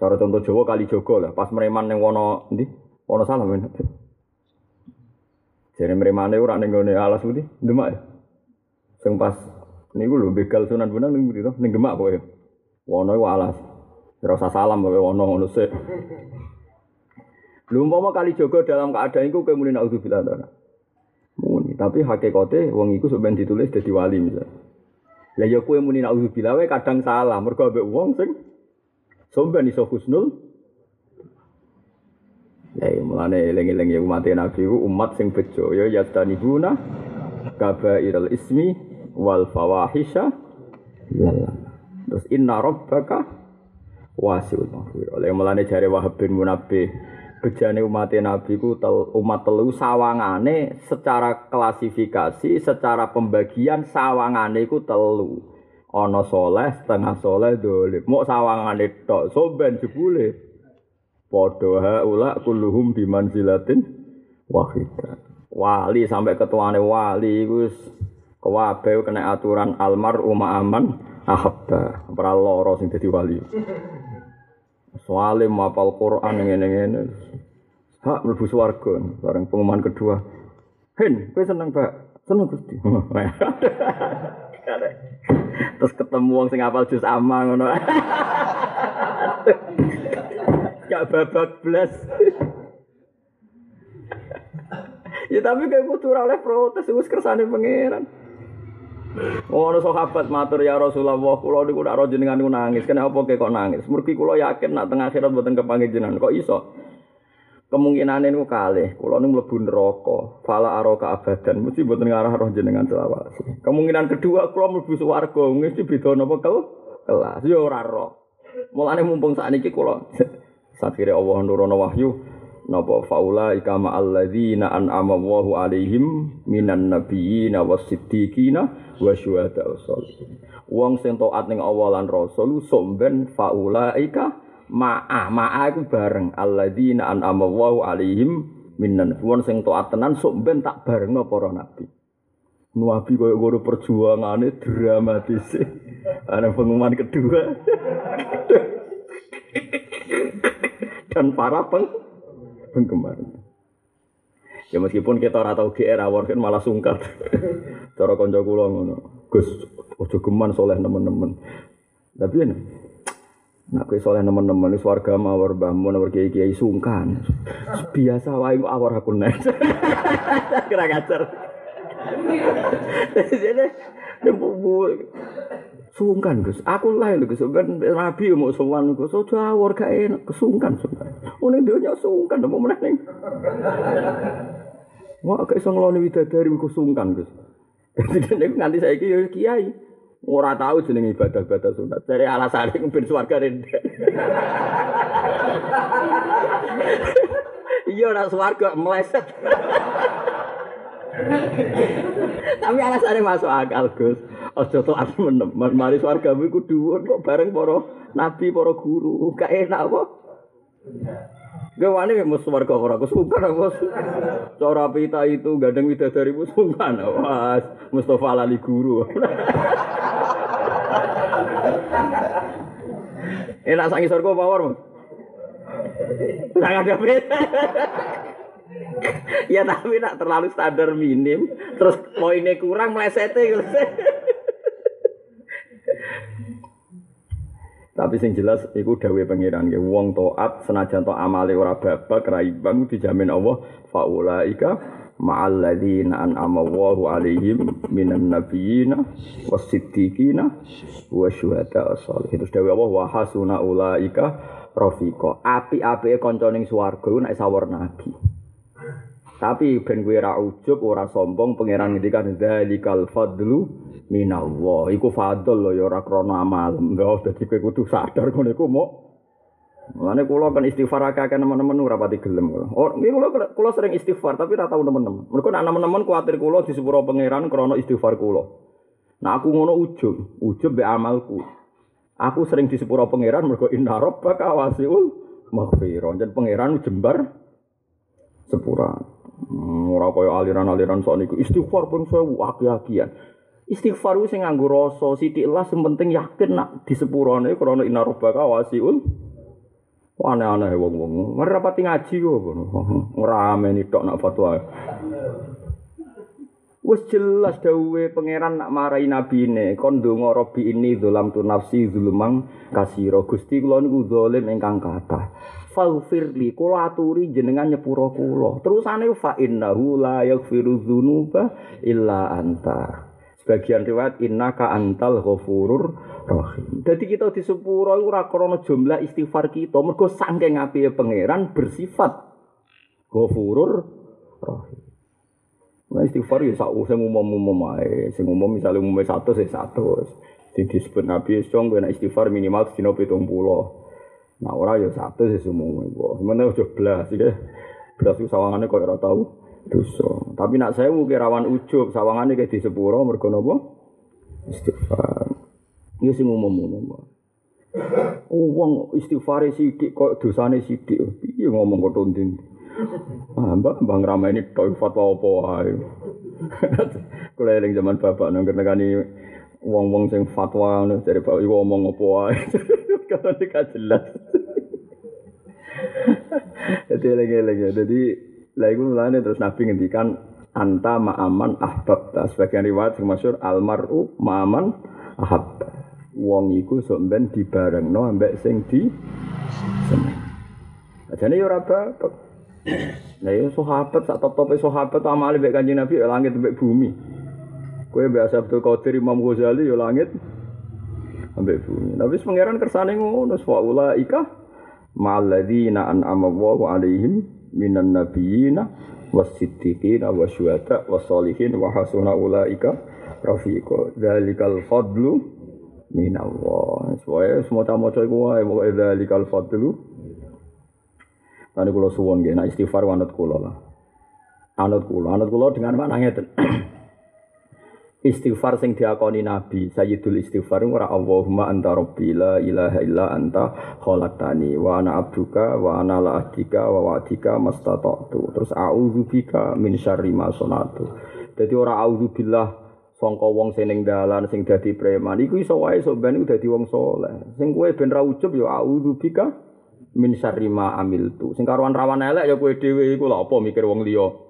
Cara contoh Jawa kali Jogo lah, pas mereman ning wono ndi? Wono salah men. Jare meremane ora ning ngene alas putih, Demak ya. Sing pas niku lho begal Sunan Bonang ning ndi? Ning Demak pokoke. Wono iku alas. Ora usah salam pokoke wono ngono sik. Lho umpama kali Jogo dalam keadaan iku ta. Muni, tapi hakikate wong iku sok ditulis dadi wali misal. Lah ya kowe muni naudzubillah wae kadang salah mergo ambek wong sing somben iso husnul. Ya iya, mulane eling-eling ya umat Nabi umat sing bejo ya yastanibuna kabairal ismi wal fawahisha lala. Terus inna rabbaka wasiul maghfir. Oleh mulane jare Wahab bin Munabbih bejane umat Nabi ku tel, umat telu sawangane secara klasifikasi, secara pembagian sawangane ku telu. Ana soleh, setengah soleh dolim. Mok sawangane tok, soben jebule. Padha haula kulluhum bimanzilatin wahidah. Wali sampai ketuane wali iku kewabe kena aturan almar umma aman ahabba. Ora lara sing dadi wali. Soale mapal Quran ngene-ngene. Hak mlebu swarga bareng pengumuman kedua. Hen, kowe seneng, Pak? Seneng Gusti. Terus ketemu wong sing apal jus ama ngono. Gak babak blas. ya tapi kayak ora oleh protes wis kersane pangeran. Ono sahabat matur ya Rasulullah, kula niku nak jenengan niku nangis. Kenapa kok nangis? Mergi kula yakin nak tengah akhirat mboten kepanggih jenengan. Kok iso? Kemungkinan niku kalih. Kula niku mlebu neraka. Fala araka abadan. Mesti mboten ngarah roh jenengan selawase. Kemungkinan kedua kula mlebu swarga. Mesti beda napa kel? Kelas. Ya ora roh. Mulane mumpung sakniki kula sakire Allah nurono wahyu napa faula ika ma'alladzina an'ama Allahu alaihim minan nabiyina was-siddiqina wa syuhada wassalihin. Wong sing taat ning Allah lan Rasul somben faula ika ma'a ma'a iku bareng alladzina an'ama Allahu alaihim minan wong sing taat tenan somben tak barengno para nabi. Nabi koyo guru perjuangane dramatis. Ana pengumuman kedua. Dan para peng penggemar. Ya meskipun kita ora tau GR awor kan malah sungkat. Cara kanca kula ngono. Gus, ojo geman soleh nemen-nemen. Tapi ya Nak kowe soleh nemen-nemen wis warga mawar mbah mun kiai-kiai sungkan. Biasa wae kok awor aku nek. Kira ngajar. Jadi sungkan Gus. Aku lah lho Gus, ben Nabi mau sowan Gus, ojo awor gak enak, kesungkan sungkan. Oh ning dunya sungkan mau meneh ning. Wah, gak iso ngeloni widadari ku sungkan Gus. Jadi nek nganti saiki ya kiai. Ora tahu jeneng ibadah-ibadah sunat. Dari alasan ini ben swarga rendah. Iya ora swarga meleset. Tapi alasannya masuk akal Gus. Aja to menem, mari swargamu iku dhuwur kok bareng para nabi, para guru. Gak enak apa? Gak wani mus swarga ora kesukan apa? Cara pita itu gandeng widadari musuhan. Wah, Mustafa lali guru. Enak sangi surga power, Mas. Sangat ada beda. ya tapi nak terlalu standar minim, terus poinnya kurang melesetnya. Tapi sing jelas iku dawuhe pangeran nggih wong taat senajan to amale ora babak raibang dijamin Allah faulaika ma'al ladzina an'ama Allahu alaihim minan nabiyina wasiddiqina wasyuhada sholihin. Terus dawuh Allah wa hasuna ulaika rafiqa. Api-apike kanca ning swarga nek sawur nabi. Tapi ben kowe ora ujub, ora sombong pangeran ngendikan dzalikal fadlu minallah iku fadl lho ya ora krana amal enggak dadi kowe kudu sadar ngono iku mau Mulane kula kan istighfar akeh teman-teman ora pati gelem kula. Oh, nggih kula kula sering istighfar tapi ora tau teman-teman. Mergo nek teman-teman kuwatir kula di sepuro pangeran krana istighfar kula. Nah aku ngono ujub, ujub be amalku. Aku sering di sepuro pangeran mergo inna rabbaka wasiul maghfirah. Jan pangeran jembar sepura. Hmm, ora kaya aliran-aliran sok niku istighfar pun sewu aki-akian. Istighfar ku sing nganggo rasa sithik lah sing penting yakin nak di sepurane krana inna rabbaka wasiul aneh-aneh wong-wong. Mari rapati ngaji kok ngono. Ngrameni tok nak fatwa. Wes jelas dawuhe pangeran nak marai nabine kon ndonga robi ini dolam tu nafsi zulumang kasiro Gusti kula niku zalim ingkang kathah. Faghfirli kula aturi jenengan nyepuro kula. Terusane fa innahu la yaghfiru dzunuba illa anta. Sebagian riwayat innaka antal ghafurur rahim. Jadi kita di sepuro iku ora krana jumlah istighfar kita, mergo saking apike pangeran bersifat ghafurur rahim. Nah istighfar ya sak sing umum-umum ae. Sing umum misale umum 100 ya 100. Di disebut Nabi sing istighfar minimal dina 70. Nah ora ya 100 ya umum kok. Sementara ojo blas iki. Blas ku sawangane kok ora tau dosa. Tapi nak saya mungkin rawan ujub sawangane kayak di sepuro mergo napa? Istighfar. Ini sing umum-umum. Oh, wong istighfar sithik kok dosane sithik. Piye ngomong kok tunding. Ah, mbak, mbak ngrameni tok fatwa apa wae. Kula eling zaman bapak nang nekani wong-wong sing fatwa ngono dari bapak iku ngomong apa wae. Kalau tidak jelas. Jadi ya. Jadi lah iku mulane terus Nabi ngendikan anta ma'aman ahbab. Sebagian riwayat sing almaru ma'aman ahab. Wong iku sok ben dibarengno ambek sing di seneng. Ajane yo bapak. Nah ya sahabat sak top-tope sahabat amale mbek Kanjeng Nabi ya langit mbek bumi. Kowe biasa Abdul Qadir Imam Ghazali ya langit ambek bumi. Tapi pangeran kersane ngono wa ika ma'alladzina an'ama Allahu alaihim minan nabiyina was-siddiqina wasyuhada was-solihin wa hasuna ulaika rafiqa. Dzalikal fadlu minallah. Soale semua maca iku wae pokoke dzalikal fadlu Tadi kulo suwon gak, nah istighfar wanut kulo lah. Anut kulo, anut kulo dengan mana ngeten. istighfar sing diakoni Nabi, Sayyidul istighfar ora Allahumma anta rabbi la ilaha illa anta khalaqtani wa ana abduka wa ana la ahdika wa wa'dika mastata'tu. Terus a'udzubika min syarri ma sonatu. Dadi ora a'udzubillah sangka wong sing ning dalan sing dadi preman iku iso wae sok ben dadi wong saleh. Sing kowe ben ra ujub ya a'udzubika min syarrima amiltu. Sing karuan rawan elek ya kowe dhewe iku lha apa mikir wong liya.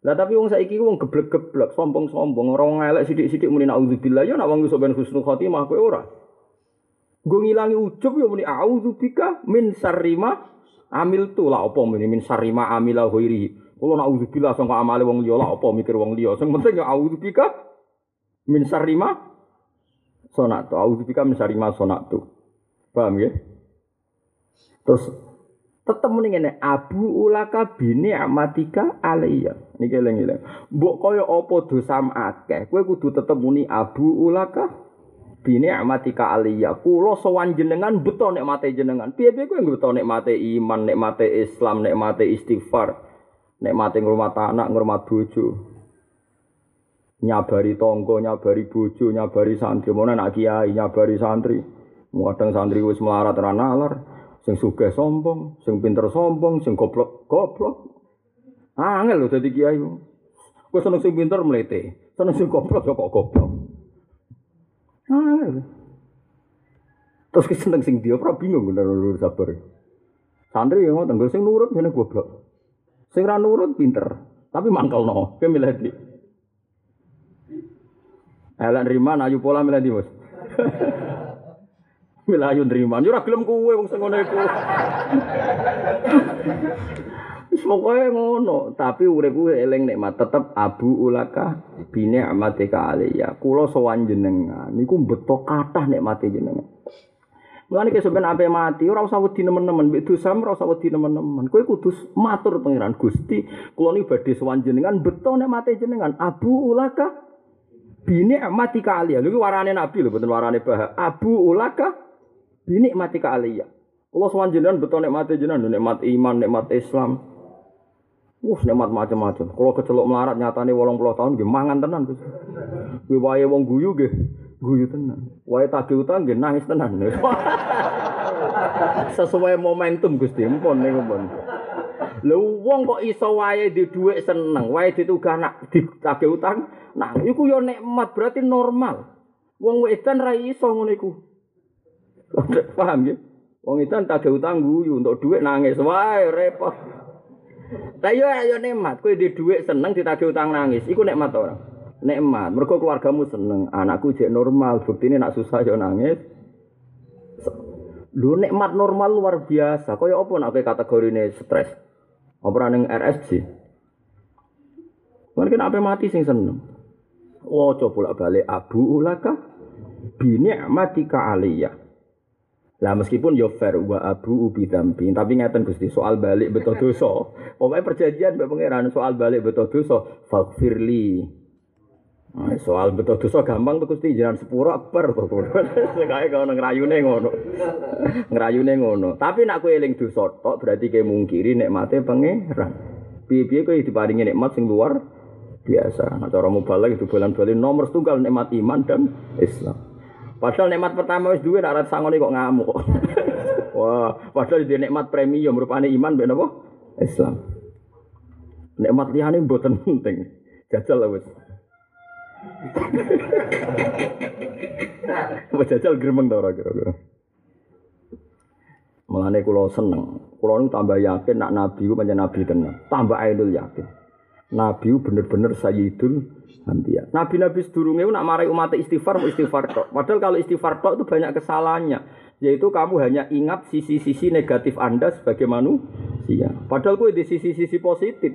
Lah tapi wong saiki wong geblek-geblek, sombong-sombong, ora elek sithik-sithik muni naudzubillah ya nak wong iso ben husnul khotimah kowe ora. Gue ngilangi ujub ya muni audzubika min syarrima amiltu lah apa muni min syarrima amila ghairi. Kulo naudzubillah sangka amale wong liya lah apa mikir wong liya. Sing penting ya audzubika min syarrima sonatu. Audzubika min syarrima sonatu. Paham ya? Terus tetep muni ngene abu ulaka bini amatika alayya. Niki eling-eling. Mbok kaya apa dosa akeh? Kowe kudu tetep muni abu ulaka bini amatika alayya. Kula sowan jenengan beto nek mate jenengan. Piye-piye kowe beto nek mate iman nek mate islam nek mate istighfar nek mate ngrumat anak ngrumat bojo? Nyabari tonggo nyabari bojo nyabari santri. Mana nak kiai nyabari santri. Kadang santri wis melarat ra nalar sing sugih sombong, sing pinter sombong, sing goblok goblok. Ah, angel lho dadi kiai. Kowe seneng sing pinter mlete, seneng sing goblok kok goblok. Ah, angel. Terus ki seneng sing dia ora bingung bener lur sabar. Santri yang ngoten, sing nurut jenenge goblok. Sing ra nurut pinter, tapi mangkelno. Kowe milih di. Elan riman ayu pola milih di, Bos. Milayu nrimo. Yo ora gelem kowe wong sing ngono iku. Wis pokoke ngono, tapi uripku eling nikmat tetep abu ulaka bine amatika alayya. Kula sowan jenengan niku beto kathah nikmate jenengan. Mulane kesuk ben ape mati ora usah wedi nemen-nemen, mbek dosa ora usah wedi nemen-nemen. Kowe kudu matur pangeran Gusti, kula niki badhe sowan jenengan beto nikmate jenengan. Abu ulaka bine amatika alayya. Lha warane nabi lho, boten warane bah. Abu ulaka Ini mati ke aliyah. Allah SWT jenengan betul nikmati jenengan, nikmat iman, nikmat Islam. Wah, nikmat macam-macam. Kalau kecelok melarat nyatane 80 tahun nggih mangan tenan Gus. Kuwi wae wong guyu nggih, guyu tenan. Wae tagih utang nggih nangis tenan. Sesuai momentum Gusti, mpun niku pun. Lho wong kok iso wae di dhuwit seneng, wae ditugah nak ditagih utang, nah iku yo nikmat berarti normal. Wong wedan ra iso ngono iku. Paham ya? Wong wedan tagih utang guyu untuk dhuwit nangis wae repot. Lah yo ayo nikmat, kowe di dhuwit seneng ditagih utang nangis, iku nikmat ora? Nikmat. Mergo keluargamu seneng, anakku jek normal, buktine nak susah yo nangis. Lho nikmat normal luar biasa. Kaya apa nak kategorine stres? Apa ning RSJ? Mungkin apa mati sing seneng. Oh, coba balik abu ulaka bini amatika aliyah. Lah meskipun yo fair wa abu ubi dampi, tapi ngeten Gusti soal balik betul dosa. Pokoknya perjanjian mbek pangeran soal balik betul dosa, faghfirli. Nah, soal betul dosa gampang tuh Gusti jangan sepuro per to. Sekae kau ngrayune ngono. ngrayune ngono. Tapi nak kowe eling dosa tok berarti kowe mungkiri nikmate pangeran. Piye-piye kowe diparingi nikmat sing luar biasa. Nah cara mubalak itu bulan-bulan nomor setunggal nikmat iman dan Islam. Padahal nikmat pertama wis duwe nak sangone kok ngamuk. Wah, padahal di nikmat premium rupane iman ben apa? Islam. Nikmat liyane mboten penting. Jajal wis. Wis jajal gremeng ta ora kira-kira. Mulane kula seneng. Kula niku tambah yakin nak nabi ku pancen nabi tenan. Tambah ainul yakin. Nabi bener-bener sayyidul Anbiya. Nabi-nabi sedurunge nak marai umat istighfar istighfar tok. Padahal kalau istighfar tok itu banyak kesalahannya. Yaitu kamu hanya ingat sisi-sisi negatif Anda sebagai manusia. Padahal kue di sisi-sisi positif.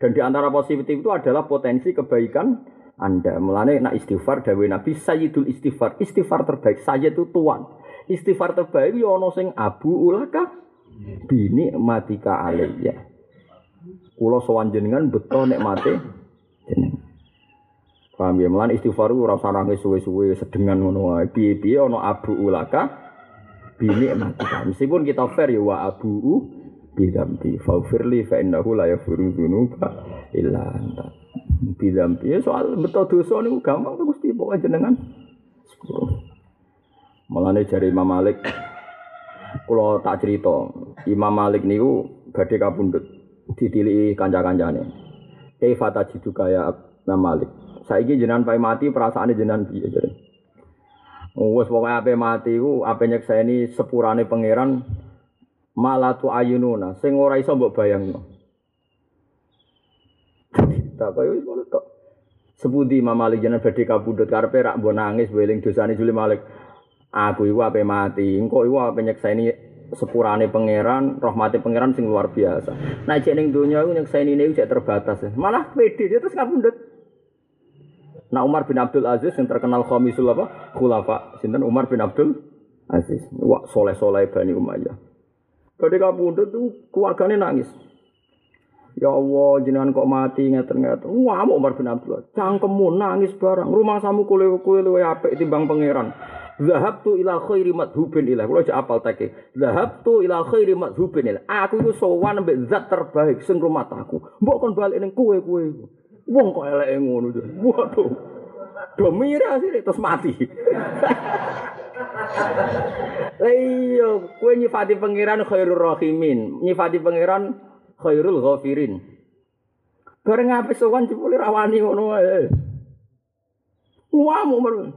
Dan di antara positif itu adalah potensi kebaikan Anda. Mulane nak istighfar dawe Nabi Sayyidul istighfar. Istighfar terbaik. Saya itu tuan. Istighfar terbaik ya ono sing abu ulaka bini matika alaiya. Kulo sowan jenengan beto nek jenengan. Paham ya? Melan istighfar ora usah nangis suwe-suwe sedengan ngono wae. Piye-piye ana abu ulaka bini mati. Meskipun kita fair ya wa abu bidambi faufirli fa innahu la yaghfiru dzunuba illa anta. Bidambi ya soal betul dosa niku gampang tuh Gusti pokoke jenengan sepuro. Mulane jari Imam Malik kula tak cerita, Imam Malik niku badhe kapundhut ditiliki kanca-kancane. Kaifa tajidu kaya Imam Malik. Saiki jenengan pai mati perasaane jenengan piye jare. Oh, wes pokoke ape mati ku ape nyekseni sepurane pangeran malatu ayununa sing ora iso mbok bayangno. Tak kaya wis ngono tok. Sepundi Imam Malik jenengan badhe kabudut karepe rak mbok nangis dosane Juli Malik. Aku iku ape mati, engko iku ape nyekseni sepurane pangeran, rahmati pangeran sing luar biasa. Nah jek ning donya iku nyekseni niku jek terbatas. Malah pede dia terus kabundut. Nah Umar bin Abdul Aziz yang terkenal khamisul apa? Khulafa. Sinten Umar bin Abdul Aziz. Wah soleh-soleh Bani Umayyah. Ketika pundut tuh keluarganya nangis. Ya Allah, jenengan kok mati ngeten-ngeten. Wah, Umar bin Abdul Aziz. Cangkemmu nangis barang. Rumah samu kule kule luwe apik timbang pangeran. Zahabtu ila khairi madhubin ilah. Kalau aja apal teke. Zahabtu ila khairi madhubin ilah. Aku itu sowan ambek zat terbaik sing rumah aku. Mbok kon balik ning kue-kue. Wong kok eleke ngono. Waduh. Do mira sih terus mati. Iya, kowe nyifati pangeran khairul rahimin, nyifati pangeran khairul ghafirin. Bareng apik sowan jebule rawani ngono wae. Wah, umur.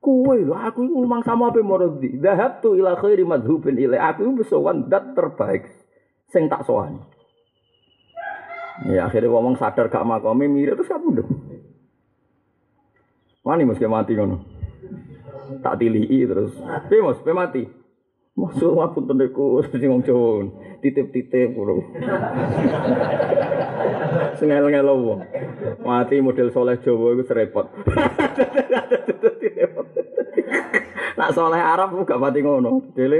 Kuwe lho, aku ngomong sama apa morodi. Dahab tu ila khairi madhubin ila. Aku iku sowan dat terbaik sing tak sowan. Ya akhirnya ngomong sadar gak makome mirip terus kabudut. Wani mesti mati ngono. Tak tilii terus. Piye Mas, pe mati. Masuk aku tendeku sing wong. Titip-titip bro. Sengel-ngel wong. Mati model soleh Jawa iku serepot. Nak soleh Arab gak mati ngono. Dele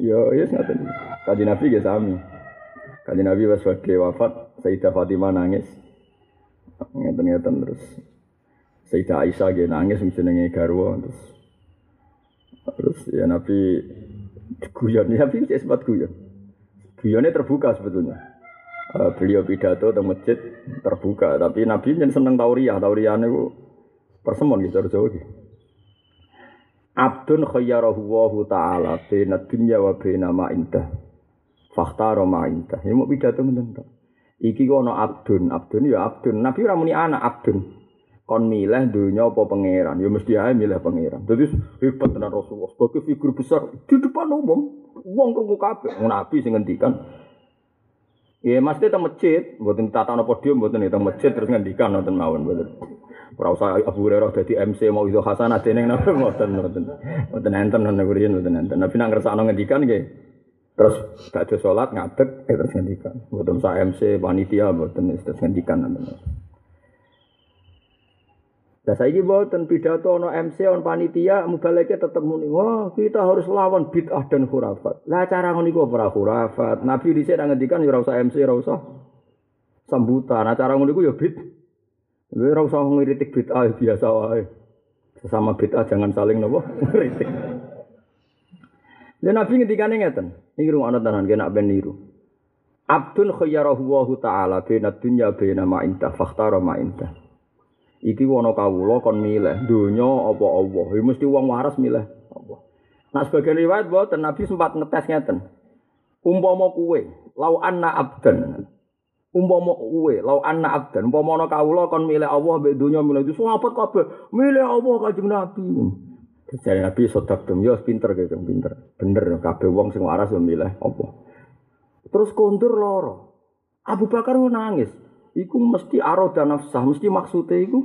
Yo, yes ngaten. Kaji Nabi ge sami. Kaji Nabi pas badhe wafat, Sayyidah Fatimah nangis. Ngeten-ngeten terus. Sayyidah Aisyah ge nangis jenenge garwa terus. Terus ya Nabi guyon, Nabi cek sempat guyon. Guyonnya terbuka sebetulnya. Uh, beliau pidato di masjid terbuka, tapi Nabi yang seneng tauriah, tauriah itu persemon gitu, Jawa gitu. Abdun khayyarahu wa ta'ala bina dunya wa bina ma indah. Fakhtaro ma indah. Ya mau pidato tok. Iki ana abdun, abdun ya abdun. Nabi ora muni anak abdun. Kon milih dunya apa pangeran? Ya mesti ae milih pangeran. Dadi hebat tenan Rasulullah sebagai figur besar di depan umum. Wong krungu kabeh. Nabi sing ngendikan Ya mesti teng masjid, mboten tatana podium mboten teng masjid terus ngendikan nonton mawon mboten. Ora usah Abu Hurairah dadi MC mau itu hasanah dene napa mboten mboten. Mboten enten nang ngriyen mboten enten. Nabi nang ngersakno ngendikan nggih. Terus badhe salat ngadeg eh, terus ngendikan. Mboten sa MC panitia mboten terus ngendikan nonton. Lah saiki mboten pidato ana MC on panitia mubaleke tetep muni, wah kita harus lawan bid'ah dan khurafat. Lah cara ngono iku ora khurafat. Nabi dhisik nang ngendikan ya MC, ora usah sambutan. Nah cara ngono iku ya bid. Kowe ora usah ngiritik bid'ah biasa wae. Sesama bid'ah jangan saling nopo ngiritik. Lah Nabi ngendikane ngeten. Iki rungokno tenan kena ben niru. Abdun khayyarahu wa ta'ala baina dunya baina ma inta fakhtara ma inta. Iki wono kawula kon milih donya apa Allah. Ya mesti wong waras milih Allah. Nah sebagian riwayat boten Nabi sempat ngetes ngeten. Umpama kuwe, lau anna abdan. Umpama kuwe, lau anna abdan. Umpama ana kawula kon milih Allah mbek donya milih itu sahabat kabeh milih Allah kanjeng Nabi. Jadi Nabi sodak dem yo pinter gitu, pinter. Bener kabeh wong sing waras yo milih Allah. Terus kondur loro. Abu Bakar nangis. Iku mesti aroda nafsah, mesti maksudnya iku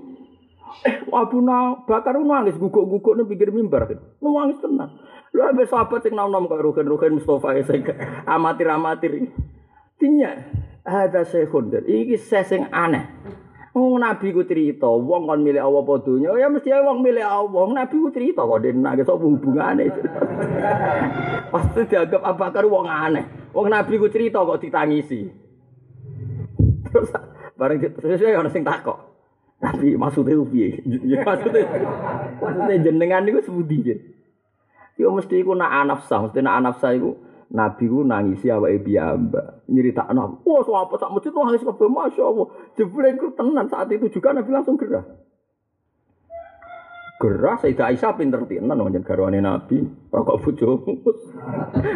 eh Abu Bakar nangis guguk-guguk ning pinggir mimbar. Nangis tenan. Lha ambek sahabat sing nom-nom kok rugen-rugen Mustofa sing amatir-amatir. Tinya ada sehun iki sing aneh. Oh Nabi ku cerita, wong kon milih Allah apa dunya, ya mesti wong milih Allah. Nabi ku cerita kok den nangis apa hubungane. Pasti dianggap Abu Bakar wong aneh. Wong Nabi ku cerita kok ditangisi. Terus Bareng sesuai ana sing takok. Tapi maksudnya piye? Ya maksudnya maksudnya jenengan niku sepundi ya? Yo mesti iku nak anafsah, mesti nak anafsah iku Nabi ku nangisi awake piyambak. Nyeritakno, "Wah, so apa sak masjid nangis kabeh masyaallah." Jebule iku tenan saat itu juga Nabi langsung gerah. Gerah Sayyidah Aisyah pinter tenan nang garwane Nabi, ora kok bojomu.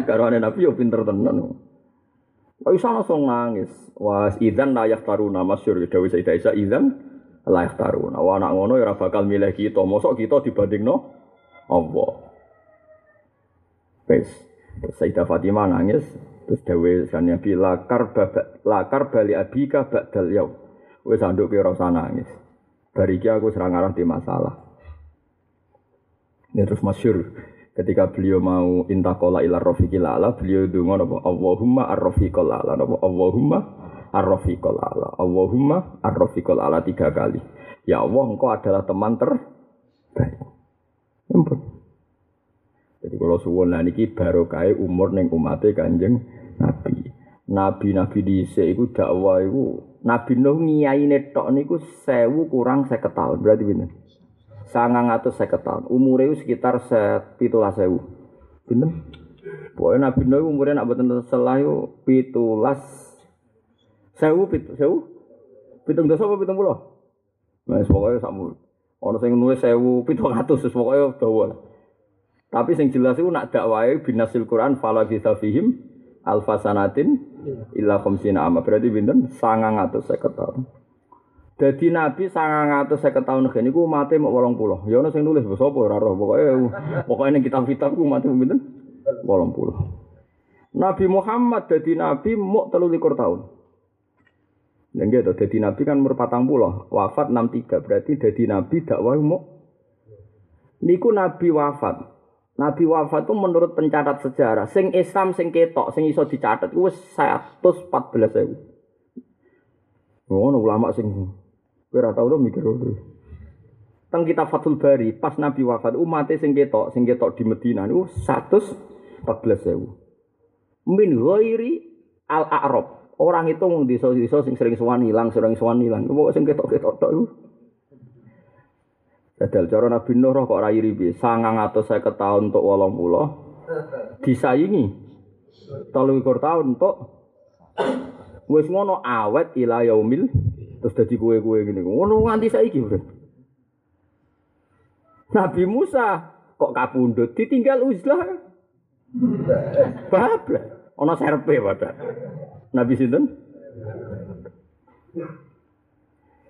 Nabi yo pinter tenan. Aisyah langsung nangis. Wah, idan layak taruna masyur. Dawi Sayyidah Aisyah idan layak taruna. Wah, anak ngono ya bakal milih kita. Mosok kita dibanding no Allah. Wes. Sayyidah Fatimah nangis. Terus Dawi Sani Nabi lakar babak lakar bali abika ba'dal yaw. Wes anduk kira usah nangis. Bariki aku serang arah di masalah. Ini terus masyur. Ketika beliau mau intakola ilar rofiqil ala beliau dungo napa Allahumma ar-rafiqil ala napa Allahumma ar-rafiqil ala Allahumma ar-rafiqil ala tiga kali. Ya Allah engkau adalah teman terbaik ampun. Jadi kalau suwon lah niki baru kaya umur neng umatnya kanjeng Nabi. Nabi-nabi di iku dakwah iku Nabi Nuh netok niku sewu kurang seket tahun berarti bener sangang atau seket tahun. Umurnya sekitar sepitulas sewu. Bener? Pokoknya Nabi Nuh umurnya nak betul selah itu pitulas sewu pitu sewu pitung dosa apa pitung puluh? Nah, pokoknya sama. Orang yang nulis sewu pitung ratus, pokoknya dawa. Tapi yang jelas itu nak dakwai binasil Quran fala bisa fihim alfasanatin illa khamsina amma berarti binten sangang atau seket tahun. Dadi Nabi sangang atus seket tahun gen iku mati mau wolong puluh. Ya ono sing nulis sapa ora roh. Pokoke pokoke ning kitab-kitab ku mati pinten? Wolong puluh. Nabi Muhammad dadi nabi telu likur tahun. Dan gitu, dadi nabi kan umur patang puluh, wafat enam tiga, berarti dadi nabi dakwah mau. Niku nabi wafat. Nabi wafat itu menurut pencatat sejarah, sing Islam sing ketok, sing iso dicatat, itu 114 ribu. Oh, ulama sing Kowe ora tau mikir ngono. Teng kitab Fathul Bari, pas Nabi wafat, umatnya sing ketok, sing ketok di Medina niku 114.000. Min ghairi al-a'rab. Orang itu di desa sing sering sowan ilang, sering sowan ilang. Pokoke sing ketok-ketok tok iku. Dadal cara Nabi Nuh kok ora iri piye? 950 tahun untuk 80 disaingi 23 tahun untuk wis ngono awet ila yaumil terus jadi kue-kue gini. Ngono nganti saiki, Bro. Nabi Musa kok kapundhut ditinggal uzlah. Bablas. Ana serpe padha. Nabi sinten?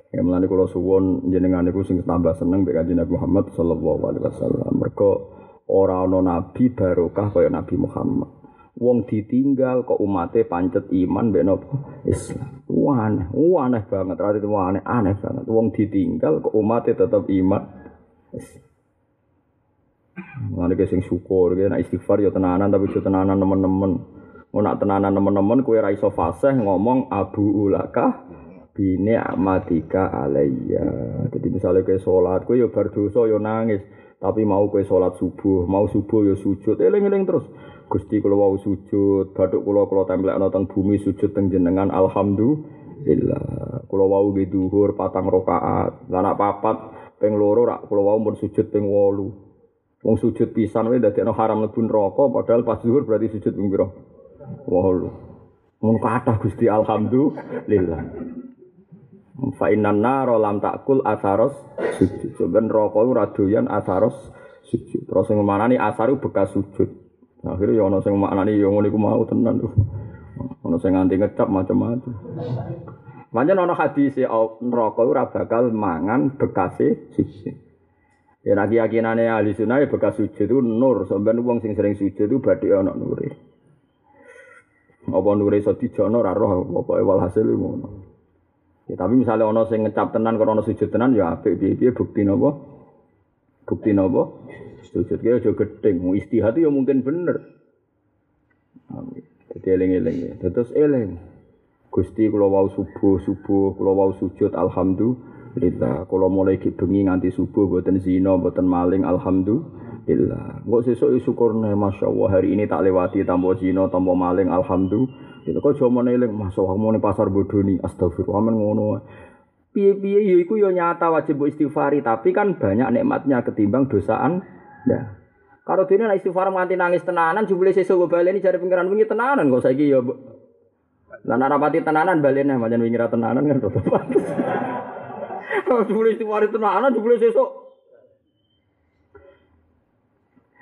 Ya melani kula suwun jenengan niku sing tambah seneng mek Kanjeng Nabi Muhammad sallallahu alaihi wasallam. Mergo ora ana nabi barokah kaya Nabi Muhammad. Wong ditinggal kok umate pancet iman mek napa Islam. Aneh, aneh banget, ra itu aneh, aneh banget. Wong ditinggal kok umate tetep iman. Mulane sing syukur, nek istighfar ya tenanan tapi yo tenanan nemen-nemen. Mau nak tenanan teman-teman kue raiso fasih ngomong abu ulaka bini amatika alayya. Jadi misalnya kue sholat, kue yo berdosa yo nangis. Tapi mau kue sholat subuh, mau subuh yo sujud, eling-eling terus. Gusti kalau mau sujud, baduk kalau kalau templek nonton bumi sujud teng jenengan, alhamdulillah. Kalau mau di duhur patang rokaat, lanak papat, peng loro rak kalau mau pun sujud peng wolu. Wong sujud pisan wae dadekno haram mlebu neraka padahal pas zuhur berarti sujud ping pira? Wolu. Mun kathah Gusti alhamdulillah. Fa innan naro lam takul asaros sujud. Sebenarnya neraka ora doyan asaros sujud. Terus sing manani asaru bekas sujud. Akhirnya ya ana sing maknani ya ngono iku mau tenan tuh. Ana sing nganti ngecap macam-macam. Pancen ana hadis neraka ora bakal mangan bekase sujud. Ya nak keyakinane ahli sunnah bekas sujud itu nur, sampeyan wong sing sering sujud itu badhe ana nure. Apa nure iso dijono ora roh pokoke walhasil ngono. Ya, tapi misalnya ono sing ngecap tenan karena sujud tenan ya apik piye-piye bukti napa? Bukti napa? Sujud ki aja gedeng, istihad ya mungkin bener. Amin. Jadi eling-eling ya. Terus eling. Gusti kula wau subuh subuh, kula wau sujud alhamdulillah. Kula mulai bengi nganti subuh boten zina, boten maling alhamdulillah. Alhamdulillah. Enggak sesuk syukurne masyaallah hari ini tak lewati tanpa zina, tanpa maling alhamdulillah. Kok cuma neling masyaallah mau ning pasar bodoni astagfirullah men ngono. Piye-piye ya iku ya nyata wajib istighfari, tapi kan banyak nikmatnya ketimbang dosaan. Nah. Kalau dene nek istighfar nganti nangis tenanan jebule sesuk baleni jare pengiran wingi tenanan kok saiki ya Lan ora pati tenanan balene pancen wingi ra tenanan kan tetep. Jebule istighfar tenanan jebule sesuk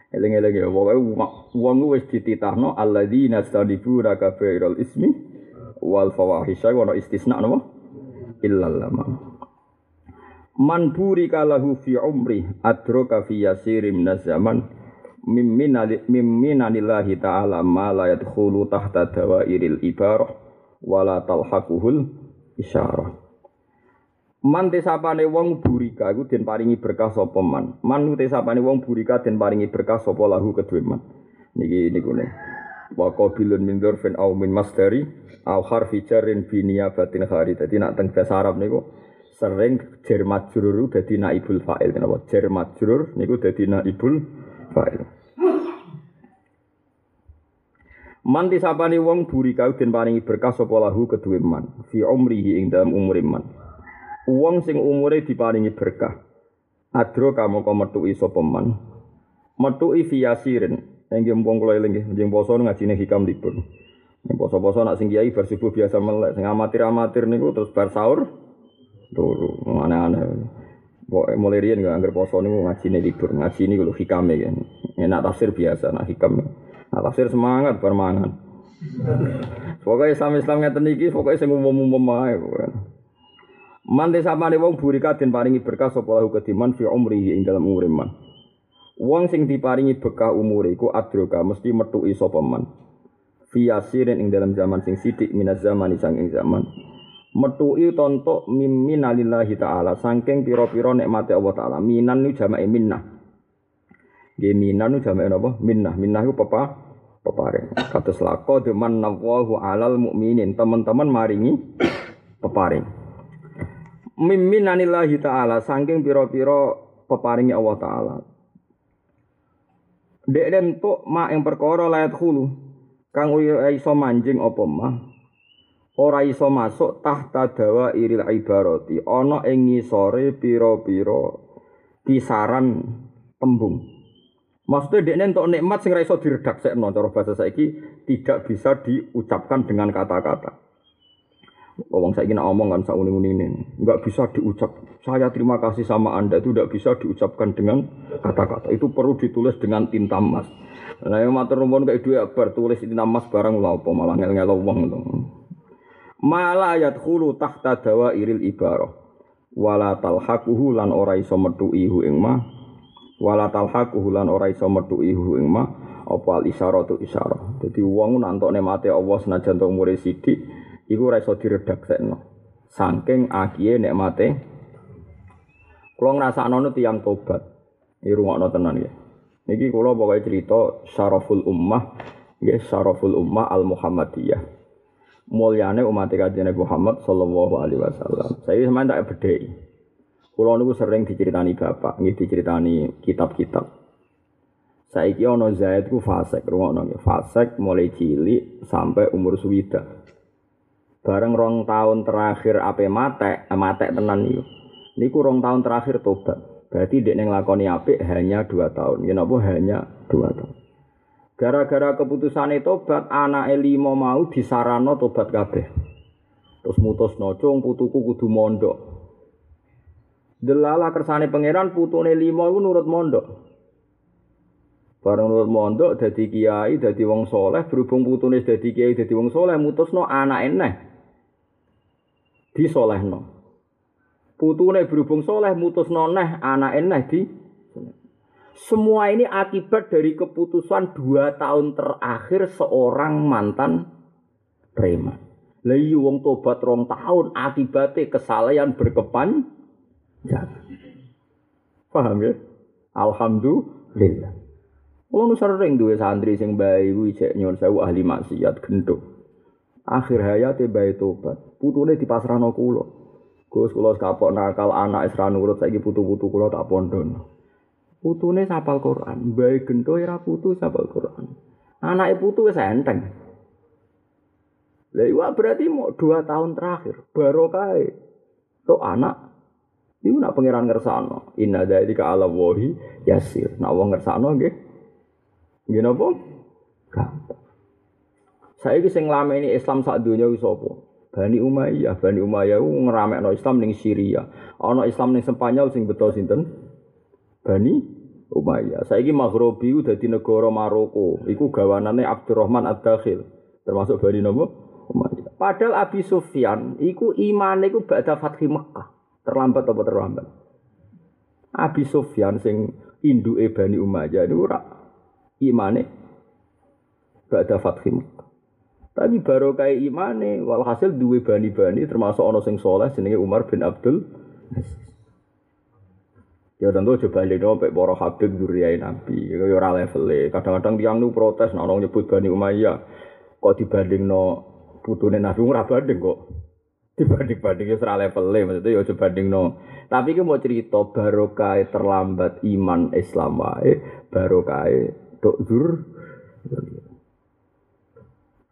Eling-eling ya, pokoke wong wis dititahno alladzina stadibuna kabairal ismi wal fawahisha wa istisna napa? Illal lama. Man burika lahu fi umri adraka fi yasirim min zaman mimminanillahi ta'ala ma la yadkhulu tahta dawairil ibarah wala talhaquhul isyarah. Man tesapane wong burika iku den paringi berkah sapa man. Man tesapane wong burika den paringi berkah sapa lahu kedue man. Niki niku ne. Wa qabilun min dzarfin aw min masdari aw harfi jarrin bi niyabatin khari. Dadi nak teng bahasa Arab niku sering jar majrur dadi naibul fa'il. Kenapa? Jar majrur niku dadi naibul fa'il. Man disapane wong burika den paringi berkah sapa lahu kedue man fi umrihi ing dalam umur man. Uang sing umure diparingi berkah. Adro kamu kau metuki sapa man. Metuki fiyasirin. Enggih mumpung kula eling nggih, poso ngajine hikam libur. Poso-poso nak sing kiai bar subuh biasa melek, sing amatir-amatir niku terus bar sahur turu. Aneh-aneh. Pokoke mulai riyen gak anggar poso niku ngajine libur, ngaji niku lho hikame kan. Enak tafsir biasa, nak hikam. Nak tafsir semangat bar mangan. Pokoknya Islam Islam ngeten iki, pokoknya sing umum-umum ae pokoknya. Mante sapane wong burika den paringi berkah sapa lahu kediman fi umrihi ing dalam umure man. Wong sing diparingi berkah umure iku adroka mesti metuki sapa man. Fi ing dalam zaman sing sithik minaz zaman sang ing zaman. Metuki tonto miminalillahi taala saking pira-pira nikmate Allah taala. Minan nu jamake minnah. Nggih minan nu jamake napa? Minnah. Minnah iku pepa peparing. Kados lako deman nawahu alal mukminin. Teman-teman maringi peparing. Miminanillahi ta'ala saking pira-pira peparingi Allah taala. Dek entuk mak yang perkara layat hulu kang iso manjing apa mah ora iso masuk tahta dawa iril ibarati ana ing ngisore pira-pira kisaran tembung. Maksudnya dia entuk nikmat sing ra iso diredaksekno cara bahasa saiki tidak bisa diucapkan dengan kata-kata. Wong saya ingin ngomong kan sak uning-unine. Enggak bisa diucap. Saya terima kasih sama Anda itu tidak bisa diucapkan dengan kata-kata. Itu perlu ditulis dengan tinta emas. Nah, yang matur nuwun kayak dua bar tulis tinta emas barang lha apa malah ngel-ngel wong itu. Mala yadkhulu tahta iril ibarah. Wala talhaquhu lan ora iso metu ihu ing ma. Wala talhaquhu lan ora iso metu ihu ing ma. Apa al isyaratu isyarah. Dadi wong nantokne mate Allah senajan tok umure sithik iku ora iso diredaksekno. Saking akiye nikmate kula ngrasakno nu tiyang tobat. Iki rungokno tenan ya. Niki kula pokoke cerita syaraful ummah, nggih syaraful ummah al Muhammadiyah. Mulyane umat Kanjeng Muhammad sallallahu alaihi wasallam. Saya sampeyan tak bedheki. Kula niku sering diceritani bapak, nggih diceritani kitab-kitab. Saiki ana Zaid ku fasik, rungokno nggih. Fasik mulai cilik sampai umur suwida. Bareng rong tahun terakhir ape mate, mate tenan niku. Niku rong tahun terakhir tobat. Berarti dia ngelakoni apik hanya dua tahun. Ya napa hanya dua tahun. Gara-gara keputusan tobat, anak limo mau disarano tobat kabeh. Terus mutus nocong putuku kudu mondok. Delala kersane pangeran putune limo iku nurut mondok. Bareng nurut mondok dadi kiai, dadi wong soleh, berhubung putune dadi kiai, dadi wong soleh, mutusno anak eneh disolehno. Putune berhubung soleh mutus noneh anak neh di semua ini akibat dari keputusan dua tahun terakhir seorang mantan preman. Lalu iya, wong tobat rong tahun akibatnya kesalahan berkepan. Paham ya? Alhamdulillah. Wong sering duwe santri sing bayi kuwi nyon sewu ahli maksiat genduk. Akhir hayate bayi tobat. putune dipasrahno kula. Gus kula kapok nakal anak isra nurut saiki putu-putu kula tak pondon. Putune sapal Quran, bae gento ora putu sapal Quran. Anake putu wis enteng. Lah iya berarti mau dua tahun terakhir baru kae. Tok anak Iku nak pangeran ngersano, inna dzalika ala wahi yasir. Nak wong ngersano nggih. Nggih napa? Gampang. Saiki sing nglameni Islam sak donya wis sapa? Bani Umayyah, Bani Umayyah ngeramekno Islam ning Syria. Ana Islam ning Spanyol sing beto sinten? Bani Umayyah. Saiki Maghribi ku dadi negara Maroko. Iku gawanane Abdurrahman Ad-Dakhil. Termasuk Bani nopo? Umayyah. Padahal Abi Sufyan iku imane iku ba'da Fathi Mekah. Terlambat apa terlambat? Abi Sufyan sing induke Bani Umayyah niku ora imane ba'da Fathi Mekah. Tapi baru kayak imane, walhasil duwe bani-bani termasuk ono sing soleh jenenge Umar bin Abdul Ya tentu coba lihat dong, Boro Habib duriai Nabi, ya ora level Kadang-kadang tiang nu protes, nah nyebut Bani Umayyah, kok dibanding no putune Nabi ora banding kok. Dibanding-banding ya ora level maksudnya ya coba banding no. Tapi ki mau cerita barokah terlambat iman Islam wae, barokah dok dur.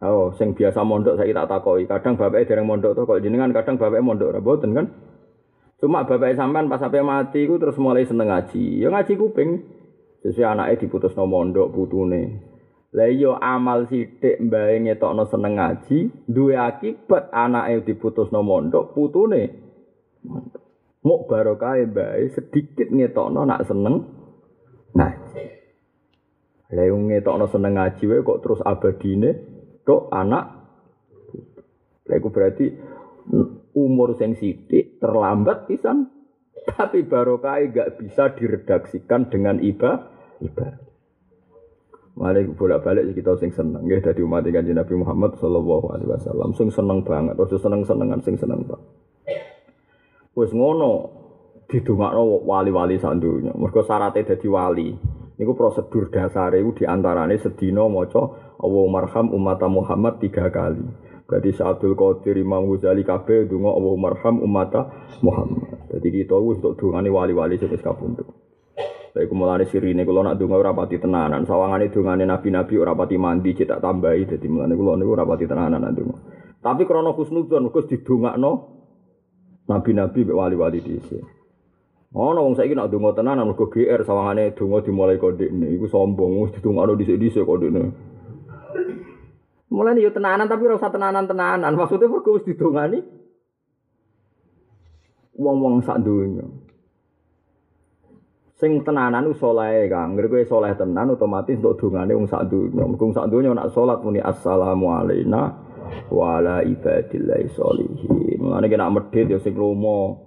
Oh, sing biasa mondok saya tak takoki. Kadang bapaknya dereng mondok tuh kok jenengan kadang bapaknya mondok ora boten kan? Cuma bapaknya sampean pas sampai mati ku terus mulai seneng ngaji. Ya ngaji kuping. Sesuai anaknya diputus no mondok putune. Lah iya amal sithik mbae ngetokno seneng ngaji, duwe akibat anake diputus no mondok putune. Mok barokah mbae sedikit ngetokno nak seneng ngaji. Lah yo ngetokno seneng ngaji wae kok terus abadine tok anak Lha berarti umur sing sithik terlambat pisan tapi barokah gak bisa diredaksikan dengan iba ibadah. Malik bolak-balik kita sing seneng nggih dadi umat Kanjeng Nabi Muhammad sallallahu alaihi wasallam sing seneng banget, terus seneng-senengan sing seneng banget. Wis ngono didongakno wali-wali sak donya. Mergo syaratnya dadi wali. Niku prosedur dasare iku diantarane sedina maca Allahumma marham umat Muhammad tiga kali. Berarti Sa'adul Qadir Imam Ghazali kabeh donga Allahumma marham umat Muhammad. Jadi kita wis untuk dongane wali-wali sing wis kapundhut. Saya mulane sirine kula nak donga ora pati tenanan. Sawangane dongane nabi-nabi ora pati mandi cetak tambahi dadi mulane kula niku ora pati tenanan donga. Tapi krana husnudzon mergo didongakno nabi-nabi mek wali-wali dhisik. Ana wong saiki nak donga tenan mergo GR sawangane donga dimulai kodekne iku sombong wis ditungakno dhisik-dhisik kodekne. Mulane yo tenanan tapi ora usah tenanan-tenanan. Maksudnya mergo wis didongani wong-wong sak donya. Sing tenanan ku saleh Kang. Ngger kowe saleh tenan otomatis untuk dongane wong sak donya. Mergo sak donya nak salat muni assalamu alaina wa ala ibadillahi sholihin. Mulane nek medhit ya sing lomo.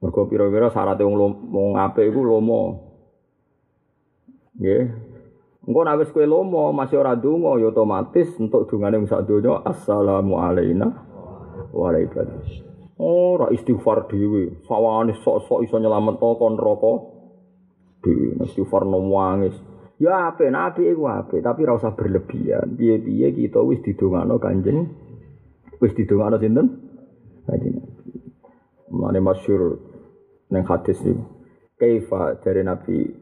Mergo pira-pira syarat wong wong apik iku lomo. Nggih. Engko nek wis kowe lomo masih ora donga ya otomatis untuk dongane wong sak donya assalamu alaina wa ala ibadillahi. Ora istighfar dhewe. Sawane sok-sok iso nyelametno kon neraka. Di istighfar nomwangis. Ya apik, nabi iku apik, tapi ora usah berlebihan. Piye-piye kita wis didongakno Kanjeng. Wis didongakno sinten? Kanjeng. Mane masyhur ning hadis iki. Kaifa dari Nabi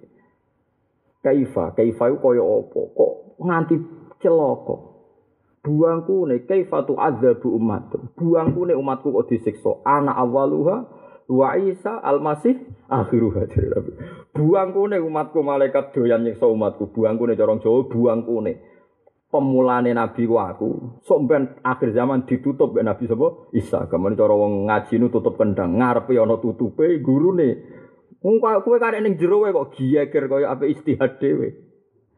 Kaifa, kaifa iku kaya apa? Kok nganti celaka? Buangku ne kaifa tu azabu umat. Buangku ne umatku kok disiksa. Anak awaluha wa Isa al-Masih akhiruha dari Nabi. Buang kune umatku malaikat doyan nyiksa umatku. Buang kune corong Jawa buang kune. Pemulane Nabi ku aku. Sok ben akhir zaman ditutup ben Nabi sapa? Isa. Kamane cara wong ngaji nu tutup kendang, ngarepe ana tutupe gurune. Wong kowe karek ning jero kok giyeger kaya ape istihad dhewe.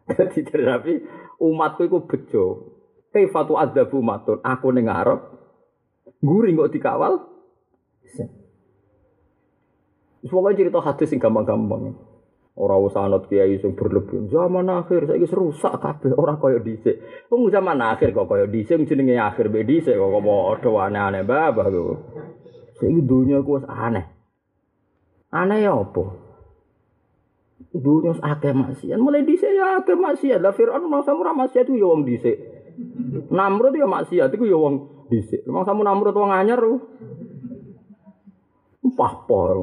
Dadi Nabi umatku iku bejo. Kaifatu adzabu matun. Aku ning ngarep. Guring kok dikawal. Semoga cerita hadis sing gampang-gampang. Ora usah anut kiai sing berlebihan. Zaman akhir saiki rusak kabeh, ora kaya dhisik. Wong zaman akhir kok kaya dhisik jenenge akhir be dhisik kok padha aneh-aneh babah kok. Saiki dunia ku aneh. Aneh ya apa? Dunia akeh maksiat. Mulai dhisik ya akeh maksiat. Lah Firaun masa ora maksiat ku ya wong dhisik. Namrud ya maksiat iku ya wong dhisik. Masa Namrud wong anyar. pahpor.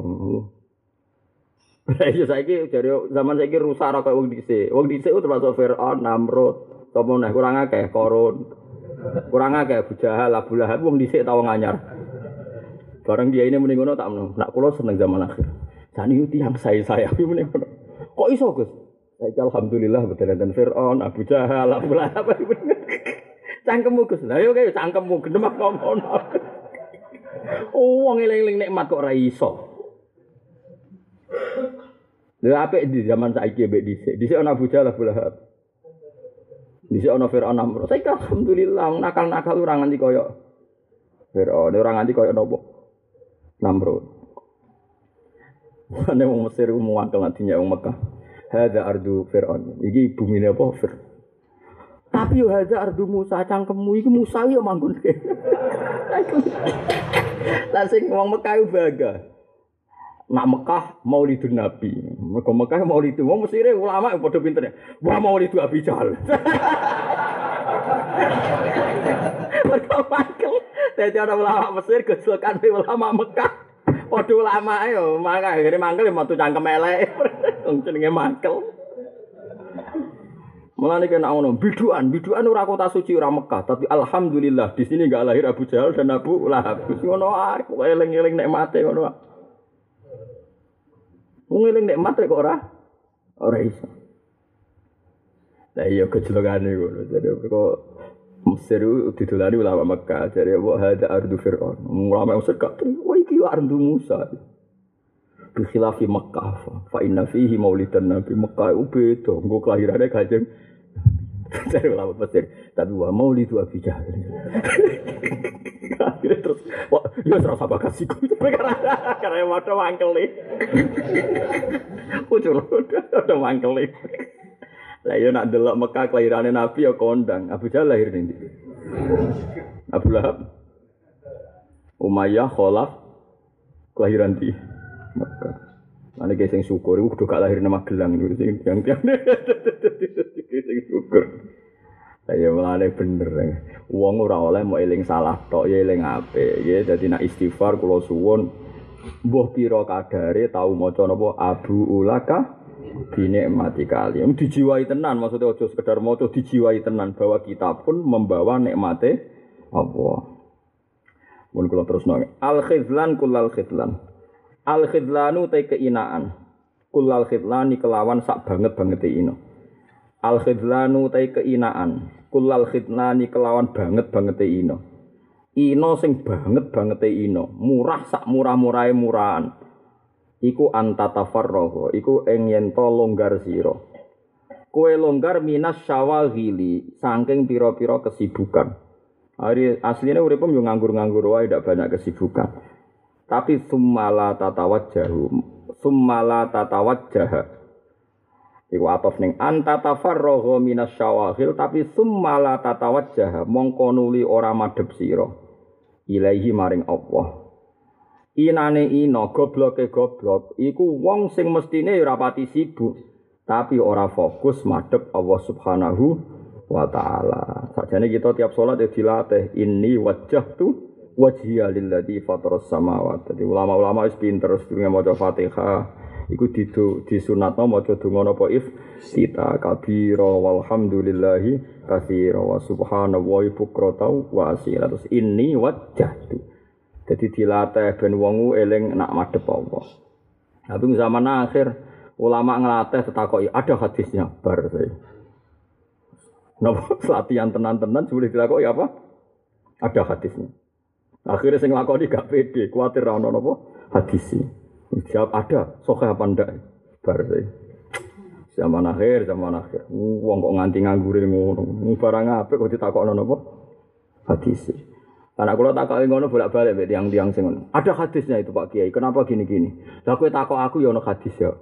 Lah iya saiki jare zaman saiki rusak ora kaya wong dhisik. Wong dhisik termasuk Firaun, Namrud, sapa neh kurang akeh Korun. Kurang akeh Abu Jahal, Abu Lahab wong dhisik ta wong anyar. Bareng dia ini muni tak menu. Nak kula seneng zaman akhir. Jani itu yang saya saya muni ngono. Kok iso Gus? Saiki alhamdulillah betul dan Firaun, Abu Jahal, Abu Lahab. Cangkemmu Gus. Lah yo kaya cangkemmu gendem kok ngono. Oh, wong eling-eling nikmat kok ora iso. Lha di zaman saiki mbek dhisik. Dhisik ana Abu Jahal Abu Lahab. Dhisik ana Firaun Namrud. Saiki alhamdulillah nakal-nakal ora nganti kaya Firaun, ora nganti kaya napa? Namrud. Ane wong Mesir ku muangkel nantinya wong Mekah. Hada ardu Fir'aun. Iki bumi apa Fir. Tapi yo hada ardu Musa cangkemmu iki Musa yo manggon. Lah sing wong Mekah yo bangga. Nak Mekah Maulidun Nabi. Mergo Mekah Maulid wong Mesir ulama padha pinter. Wah Maulid Abi Jahal. Mergo. Dadi ana ulama Mesir gejolkan ulama Mekah. Padha ulama yo mangkel akhire mangkel yo metu cangkem elek. Wong jenenge mangkel. Mulane kena ngono, biduan, biduan ora kota suci ora Mekah, tapi alhamdulillah di sini enggak lahir Abu Jahal dan Abu Lahab. Ngono ae, kok eling-eling nek mate ngono. Wong eling nek mate kok ora ora iso. Lah iya kecilogane ngono. Jadi kok Mesir didolani ulama Mekah, jadi wa hada ardu Fir'aun. Ulama Mesir gak terima, wah iki ardu Musa. Bi khilafi Mekah, fa inna fihi maulidan Nabi Mekah itu beda, engko kelahirannya kajeng dari ulama Mesir. Tapi wa maulidu Abi Jahal. Akhirnya terus, wah, ya serasa bakasiku. Karena ada wangkel nih. Ucur, ada wangkel nih. Lah ya nak delok Mekah kelahirannya Nabi ya kondang. Abu Jahal lahir ning ndi? Abu Lahab. Umayyah Khalaf kelahiran di Mekah. Ane guys sing syukur iku kudu lahir nang Magelang iku sing yang tiang sing syukur. Lah ya mulane bener. Wong ora oleh mau eling salah tok ya eling apik. Ya nak istighfar kula suwun mbuh pira kadare tau maca napa Abu Ulaka dinikmati kalian. Dijiwai tenan maksudnya ojo sekedar moco dijiwai tenan. Bahwa kita pun membawa nikmate Allah. Mun kula terus nang al khidlan kullal khidlan. Al khidlanu te keinaan. Kullal khidlani kelawan sak banget banget ino. Al khidlanu te keinaan. Kullal khidlani kelawan banget banget ino. Ino sing banget bangete ino, murah sak murah-murahe murahan. Iku antatafarroho, iku ing yen to longgar sira. Kowe longgar minas syawagili, saking pira-pira kesibukan. Hari aslinya uripem yo nganggur-nganggur wae ndak banyak kesibukan. Tapi summala tatawajjahu, summala tatawajjah. Iku atof ning anta tafarragha minas syawahil tapi summala tatawajjah mongko nuli ora madhep sira. Ilaihi maring Allah. Inane ino gobloke goblok iku wong sing mestine ora pati sibuk tapi ora fokus madhep Allah Subhanahu wa taala. Sakjane kita tiap salat ya dilatih inni wajjahtu wajhiya lilladzi fataras samawati. Jadi ulama-ulama wis pinter sedurunge maca Fatihah iku didu disunatno maca donga napa if kita kabira walhamdulillahi katsira wa subhanallahi bukrata wa asira terus inni wajjahtu. Jadi dilatih ben wongu eling nak madhep Allah. Tapi zaman akhir ulama ngelatih tetakoki ada hadisnya bar saya. Napa latihan tenan-tenan boleh dilakoki apa? Ada hadisnya. Akhirnya sing lakoni gak pede, kuatir ra ono napa hadisi. Jawab ada, soke apa ndak? Bar saya. Zaman akhir, zaman akhir. Wong kok nganti nganggure ngono. Barang apik kok ditakokno napa? Hadis. Karena kalau tak kau ngono bolak balik bet yang tiang sing ngono. Ada hadisnya itu Pak Kiai. Kenapa gini gini? Lah kau tak aku ya ono hadis ya.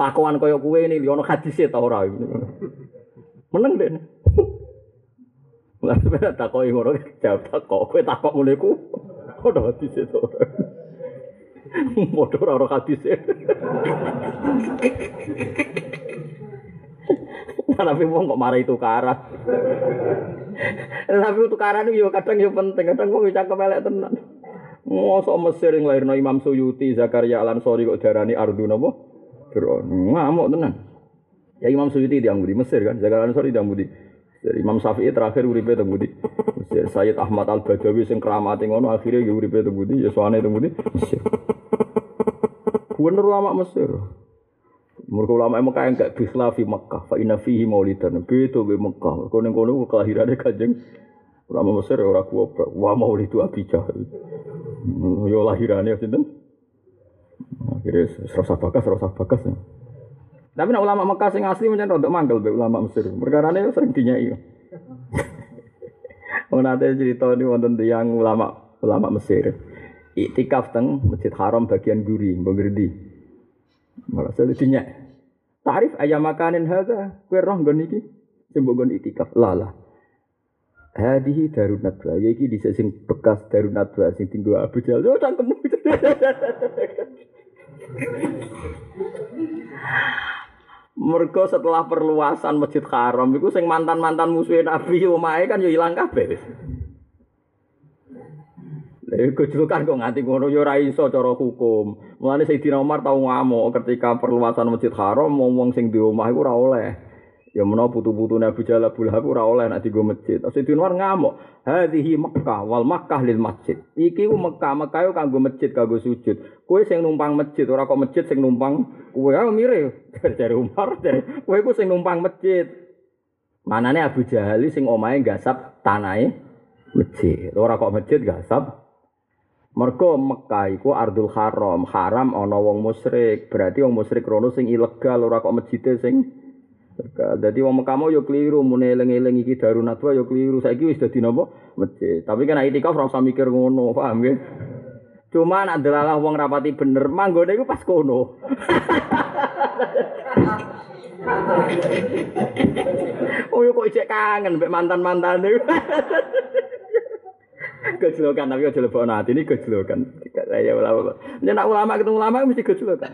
Takuan koyo kue ini ya ono hadis ya tau rai. Meneng deh. Lah sebenarnya tak kau ngono jawab tak kau kue tak kau mulai ku. Kau ada hadis tau rai. Motor orang hadis. Tapi wong kok marah tukaran. Tapi tukaran itu kadang yo penting, kadang wong cakep elek tenan. Mosok Mesir yang lahirno Imam Suyuti, Zakaria Al-Ansori kok darani ardu napa? Fir'aun. Ngamuk tenan. Ya Imam Suyuti di Budi Mesir kan, Zakaria Al-Ansori di Budi. Dari Imam Syafi'i terakhir uripe teng Budi. Mesir Sayyid Ahmad Al-Badawi sing kramate ngono akhirnya ya uripe teng Budi, ya suwane teng Budi. Mesir. Ulama Mesir. Mereka ulama Mekah yang gak bikhlafi Mekah, fa inna fihi maulidan. Beto be Mekah. Mereka ning kono kelahirane Kanjeng ulama Mesir ora kuwabra. Wa maulidu Abi Jahal. Yo lahirane sinten? Akhirnya serasa bakas, serasa bakas. Ya. Tapi nak ulama Mekah sing asli mencen rodok mangkel be ulama Mesir. Perkarane sering dinyai. Oh nate cerita ini wonten tiyang ulama ulama Mesir. Iktikaf teng Masjid Haram bagian guri, mbok Malah saya dinya. Tarif ayam makanin hadza, kowe roh nggon iki sing mbok nggon itikaf. Lah. Hadihi darun nadwa, ya iki di sing bekas darun nadwa sing tinggu Abu Jahal. Oh cangkemmu. Mergo setelah perluasan Masjid Haram iku sing mantan-mantan musuh Nabi omahe kan yo ilang kabeh. Lha gojlokan kok nganti ngono yo ora iso cara hukum. Mulane Sayyidina Umar tau ngamuk ketika perluasan Masjid Haram wong-wong sing di omah iku ora oleh. Ya menawa putu-putu Abu Jalal Abu Lahab ora oleh nek digo masjid. Sayyidina Umar ngamuk, "Hadhihi Makkah wal Makkah lil masjid." Iki ku Mekah, Mekah yo kanggo masjid, kanggo sujud. Kowe sing numpang masjid, ora kok masjid sing numpang kowe. Ah mire, dari Umar, dari kowe ku sing numpang masjid. Manane Abu Jahal sing omahe gasap tanahe masjid. Ora kok masjid gasap Mergo Mekah iku Ardul Haram, haram ana wong musyrik. Berarti wong musyrik rono sing ilegal ora kok masjide sing Jadi wong Mekah mau yo keliru mune eling-eling iki darunat wae yo keliru. Saiki wis dadi napa? Masjid. Tapi kan itikaf ora usah mikir ngono, paham nggih? Cuma nak delalah wong rapati bener, manggone iku pas kono. oh yo kok cek kangen mbek mantan-mantan niku. gejlokan tapi aja lebok nanti ini gejlokan saya ulama. Nak ulama ketemu ulama mesti gejlokan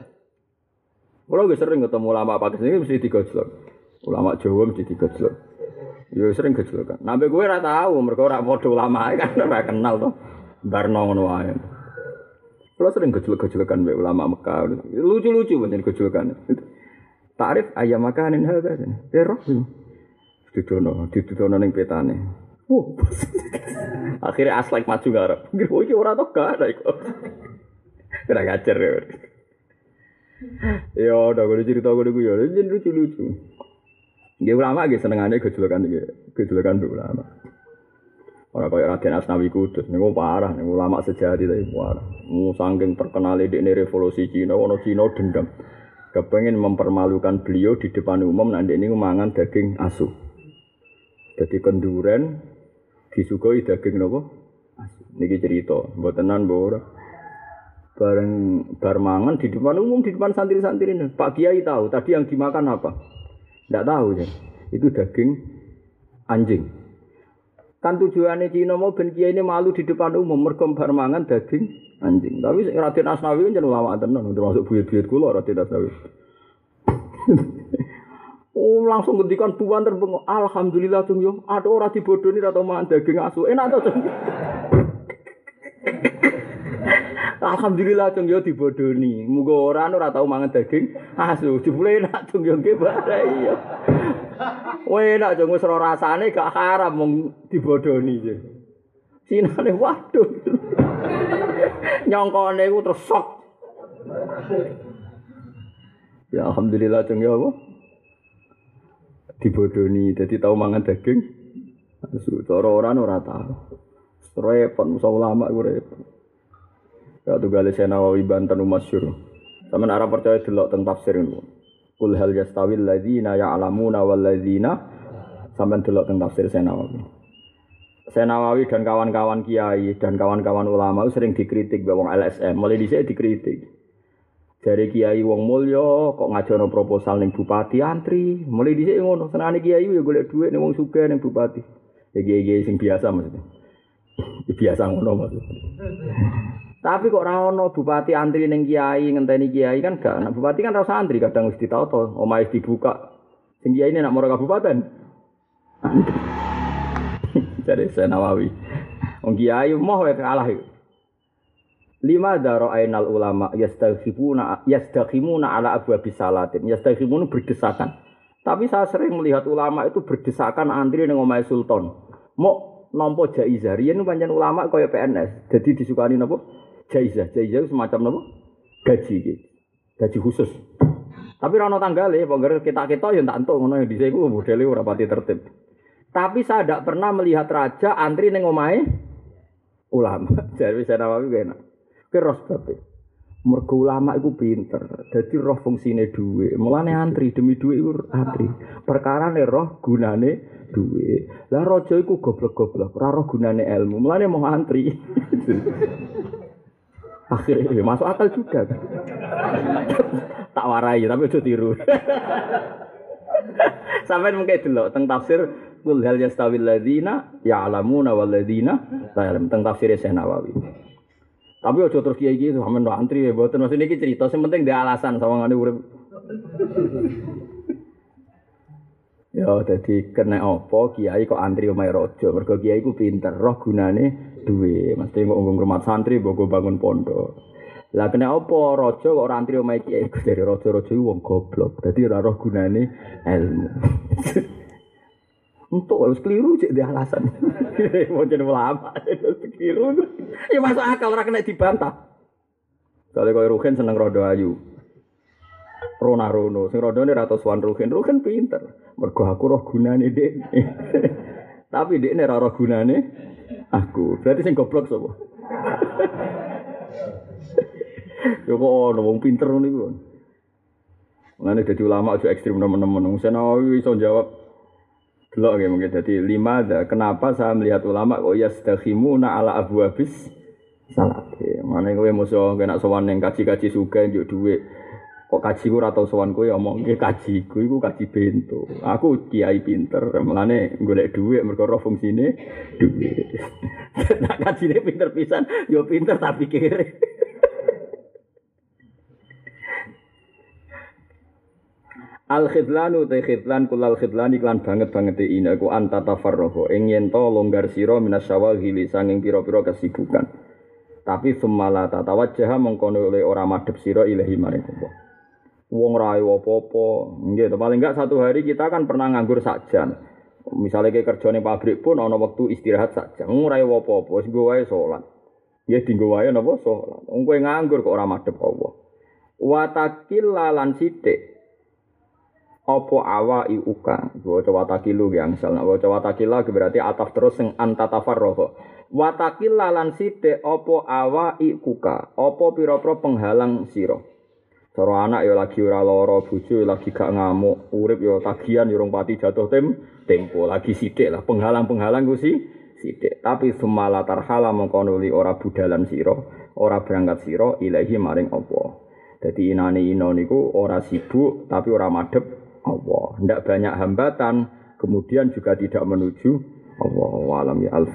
kalau gue sering ketemu ulama apa ke sini mesti digojlok ulama Jawa mesti digojlok ya sering gejlokan nabe gue ora tahu mereka ora podo ulama kan ora kenal tuh barno ngono kalau sering gejlok-gejlokan mbek ulama Mekah. Lucu-lucu banyak gejlokan tarif ayam makanin hal kan terus didono didono ning petane Wah, akhirnya aslek maju ngarep. Oh, iki ora tok gak ada iku. Kira ngajar ya. Ya udah gue cerita gue dulu ya, jadi lucu lucu. Nggih ulama nggih senengane gejolokan iki, gejolokan ulama. Ora kaya Raden Asnawi Kudus, niku parah, niku ulama sejati tapi parah. Mu saking terkenal di revolusi Cina, ono Cina dendam. Kepengen mempermalukan beliau di depan umum nanti ini mangan daging asu. Jadi kenduren disugoi daging nopo? Niki cerita, buat tenan ora. Bareng bar mangan di depan umum di depan santri-santri ini. Pak Kiai tahu tadi yang dimakan apa? Tidak tahu ya. Itu daging anjing. Kan tujuannya Cina mau ben kiai ini malu di depan umum mergo mangan daging anjing. Tapi Raden Asnawi kan ulama tenan termasuk buyut-buyut kula Raden Asnawi. oh langsung ngendikan tuan terbengok. Alhamdulillah cung yo ada ora dibodoni atau mangan daging asu. Enak to cung. Alhamdulillah cung yo dibodoni. Muga ora ora tau mangan daging asu. Jebule enak cung yo nggih iya. Wah enak wis rasane gak haram mung dibodoni je. Sinane waduh. Nyongkone iku terus sok. Ya alhamdulillah ya apa? Dibodoni dadi tau mangan daging. Asu cara ora ora tau. Repot musa ulama iku repot. Ya tuh gale Nawawi Banten masyhur. Sampeyan ora percaya delok tentang tafsir ini. Kul hal yastawil ladzina ya'lamuna wal ladzina sampean delok teng tafsir Senawawi. Senawawi dan kawan-kawan kiai dan kawan-kawan ulama sering dikritik wong LSM, mulai dhisik dikritik. Dari kiai wong mulya kok ngajono proposal ning bupati antri, mulai dhisik ngono. Senane kiai yo golek dhuwit ning wong sugih ning bupati. Ya kiai-kiai sing biasa maksudnya. biasa ngono maksudnya. Tapi kok ora ono bupati antri ning kiai ngenteni kiai kan gak. Nah, bupati kan rasa antri kadang wis ditauto, omahe dibuka. Sing kiai nak moro kabupaten. Jadi saya Nawawi. Wong kiai mau kalah iku. Lima daro ainal ulama yastaghibuna yastaghimuna ala abwabi salatin. Yastaghimuna berdesakan. Tapi saya sering melihat ulama itu berdesakan antri ning omahe sultan. Mau nompo jaizah. Riyen pancen ulama kaya PNS. Jadi disukani napa? jaizah. Jaizah semacam apa? Gaji gitu. Gaji khusus. Tapi rano tanggal ya, bangga kita kita yang tak entuk ngono yang di sini modelnya ora pati tertib. Tapi saya tidak pernah melihat raja antri neng omai ulama. Jadi saya nawawi enak. Keros tapi. Mergo ulama itu pinter. Jadi roh fungsine duwe. Mulane antri demi duwe itu antri. Perkara nih roh gunane duwe. Lah rojo iku goblok-goblok. Ora roh gunane ilmu. Mulane mau antri. Akhirnya ya masuk akal juga. tak warai tapi itu tiru. Sampai mungkin dulu tentang tafsir kul hal yastawil ladina ya'lamuna wal ladina la ya'lam tentang tafsir Nawawi. Tapi ojo terus kiai gitu, sampean antri ya, boten maksudnya ini cerita, yang penting dia alasan sama ngene urip. Ya, jadi kena apa kiai kok antri omahe raja, mergo kiai ku pinter, roh gunane duwe, mesti kok ngomong rumah santri mbok bangun pondok. Lah kena apa raja kok ora antri omahe kiai dari raja-raja wong goblok. Dadi ora roh gunane ilmu. Untuk harus keliru cek dia alasan. Mau jadi ulama, keliru. Ya masuk akal orang kena dibantah. Kalau kau Ruhin seneng rodo ayu. Rona rono, sing rodo ini rata swan Ruhin. Ruhin pinter. Mergo aku roh gunane dek. Tapi dek ini roh gunane Aku. Berarti sing goblok sapa? Yo kok ono wong pinter ngono iku. Mulane dadi ulama aja ekstrim teman-teman. Wong Senawi iso jawab delok nggih mungkin dadi lima. Kenapa saya melihat ulama kok yastakhimuna ala abwabis salat. Mana kowe musuh kena sowan ning kaji-kaji sugih njuk dhuwit kok kaji ora tau sowan kowe omong ke kaji ku iku kaji bento. Aku kiai pinter, mulane golek dhuwit mergo ro fungsine dhuwit. Nak kajine pinter pisan, yo pinter tapi kere. Al khidlanu te khidlan kulal khidlani klan banget banget ini aku anta tafarroho ing yen to longgar sira minasyawagili sanging pira-pira kesibukan. Tapi semala tatawajjah mengkono oleh ora madhep sira ilahi maring Allah. Wong rayu apa-apa. Nggih, paling enggak satu hari kita kan pernah nganggur saja. Misalnya kerja pabrik pun ana waktu istirahat saja. Rayu apa-apa, wis wae salat. Nggih dinggo wae napa salat. Wong kowe nganggur kok ora madhep Allah. Wa takil lalan sithik. Apa awai uka waca watakilu ya misal nek waca watakila berarti ataf terus sing anta tafarraqa watakila lan sithik apa awai kuka apa pira-pira penghalang sira? Cara anak ya lagi ora lara bojo lagi gak ngamuk urip ya tagihan ya pati jatuh tem tempo. Lagi sithik lah penghalang-penghalang ku si sithik. Tapi sumala tarhala mongko nuli ora budalan sira ora berangkat sira ilahi maring apa dadi inane ino niku ora sibuk tapi ora madhep Allah. Tidak banyak hambatan, kemudian juga tidak menuju Allah. Walam ya al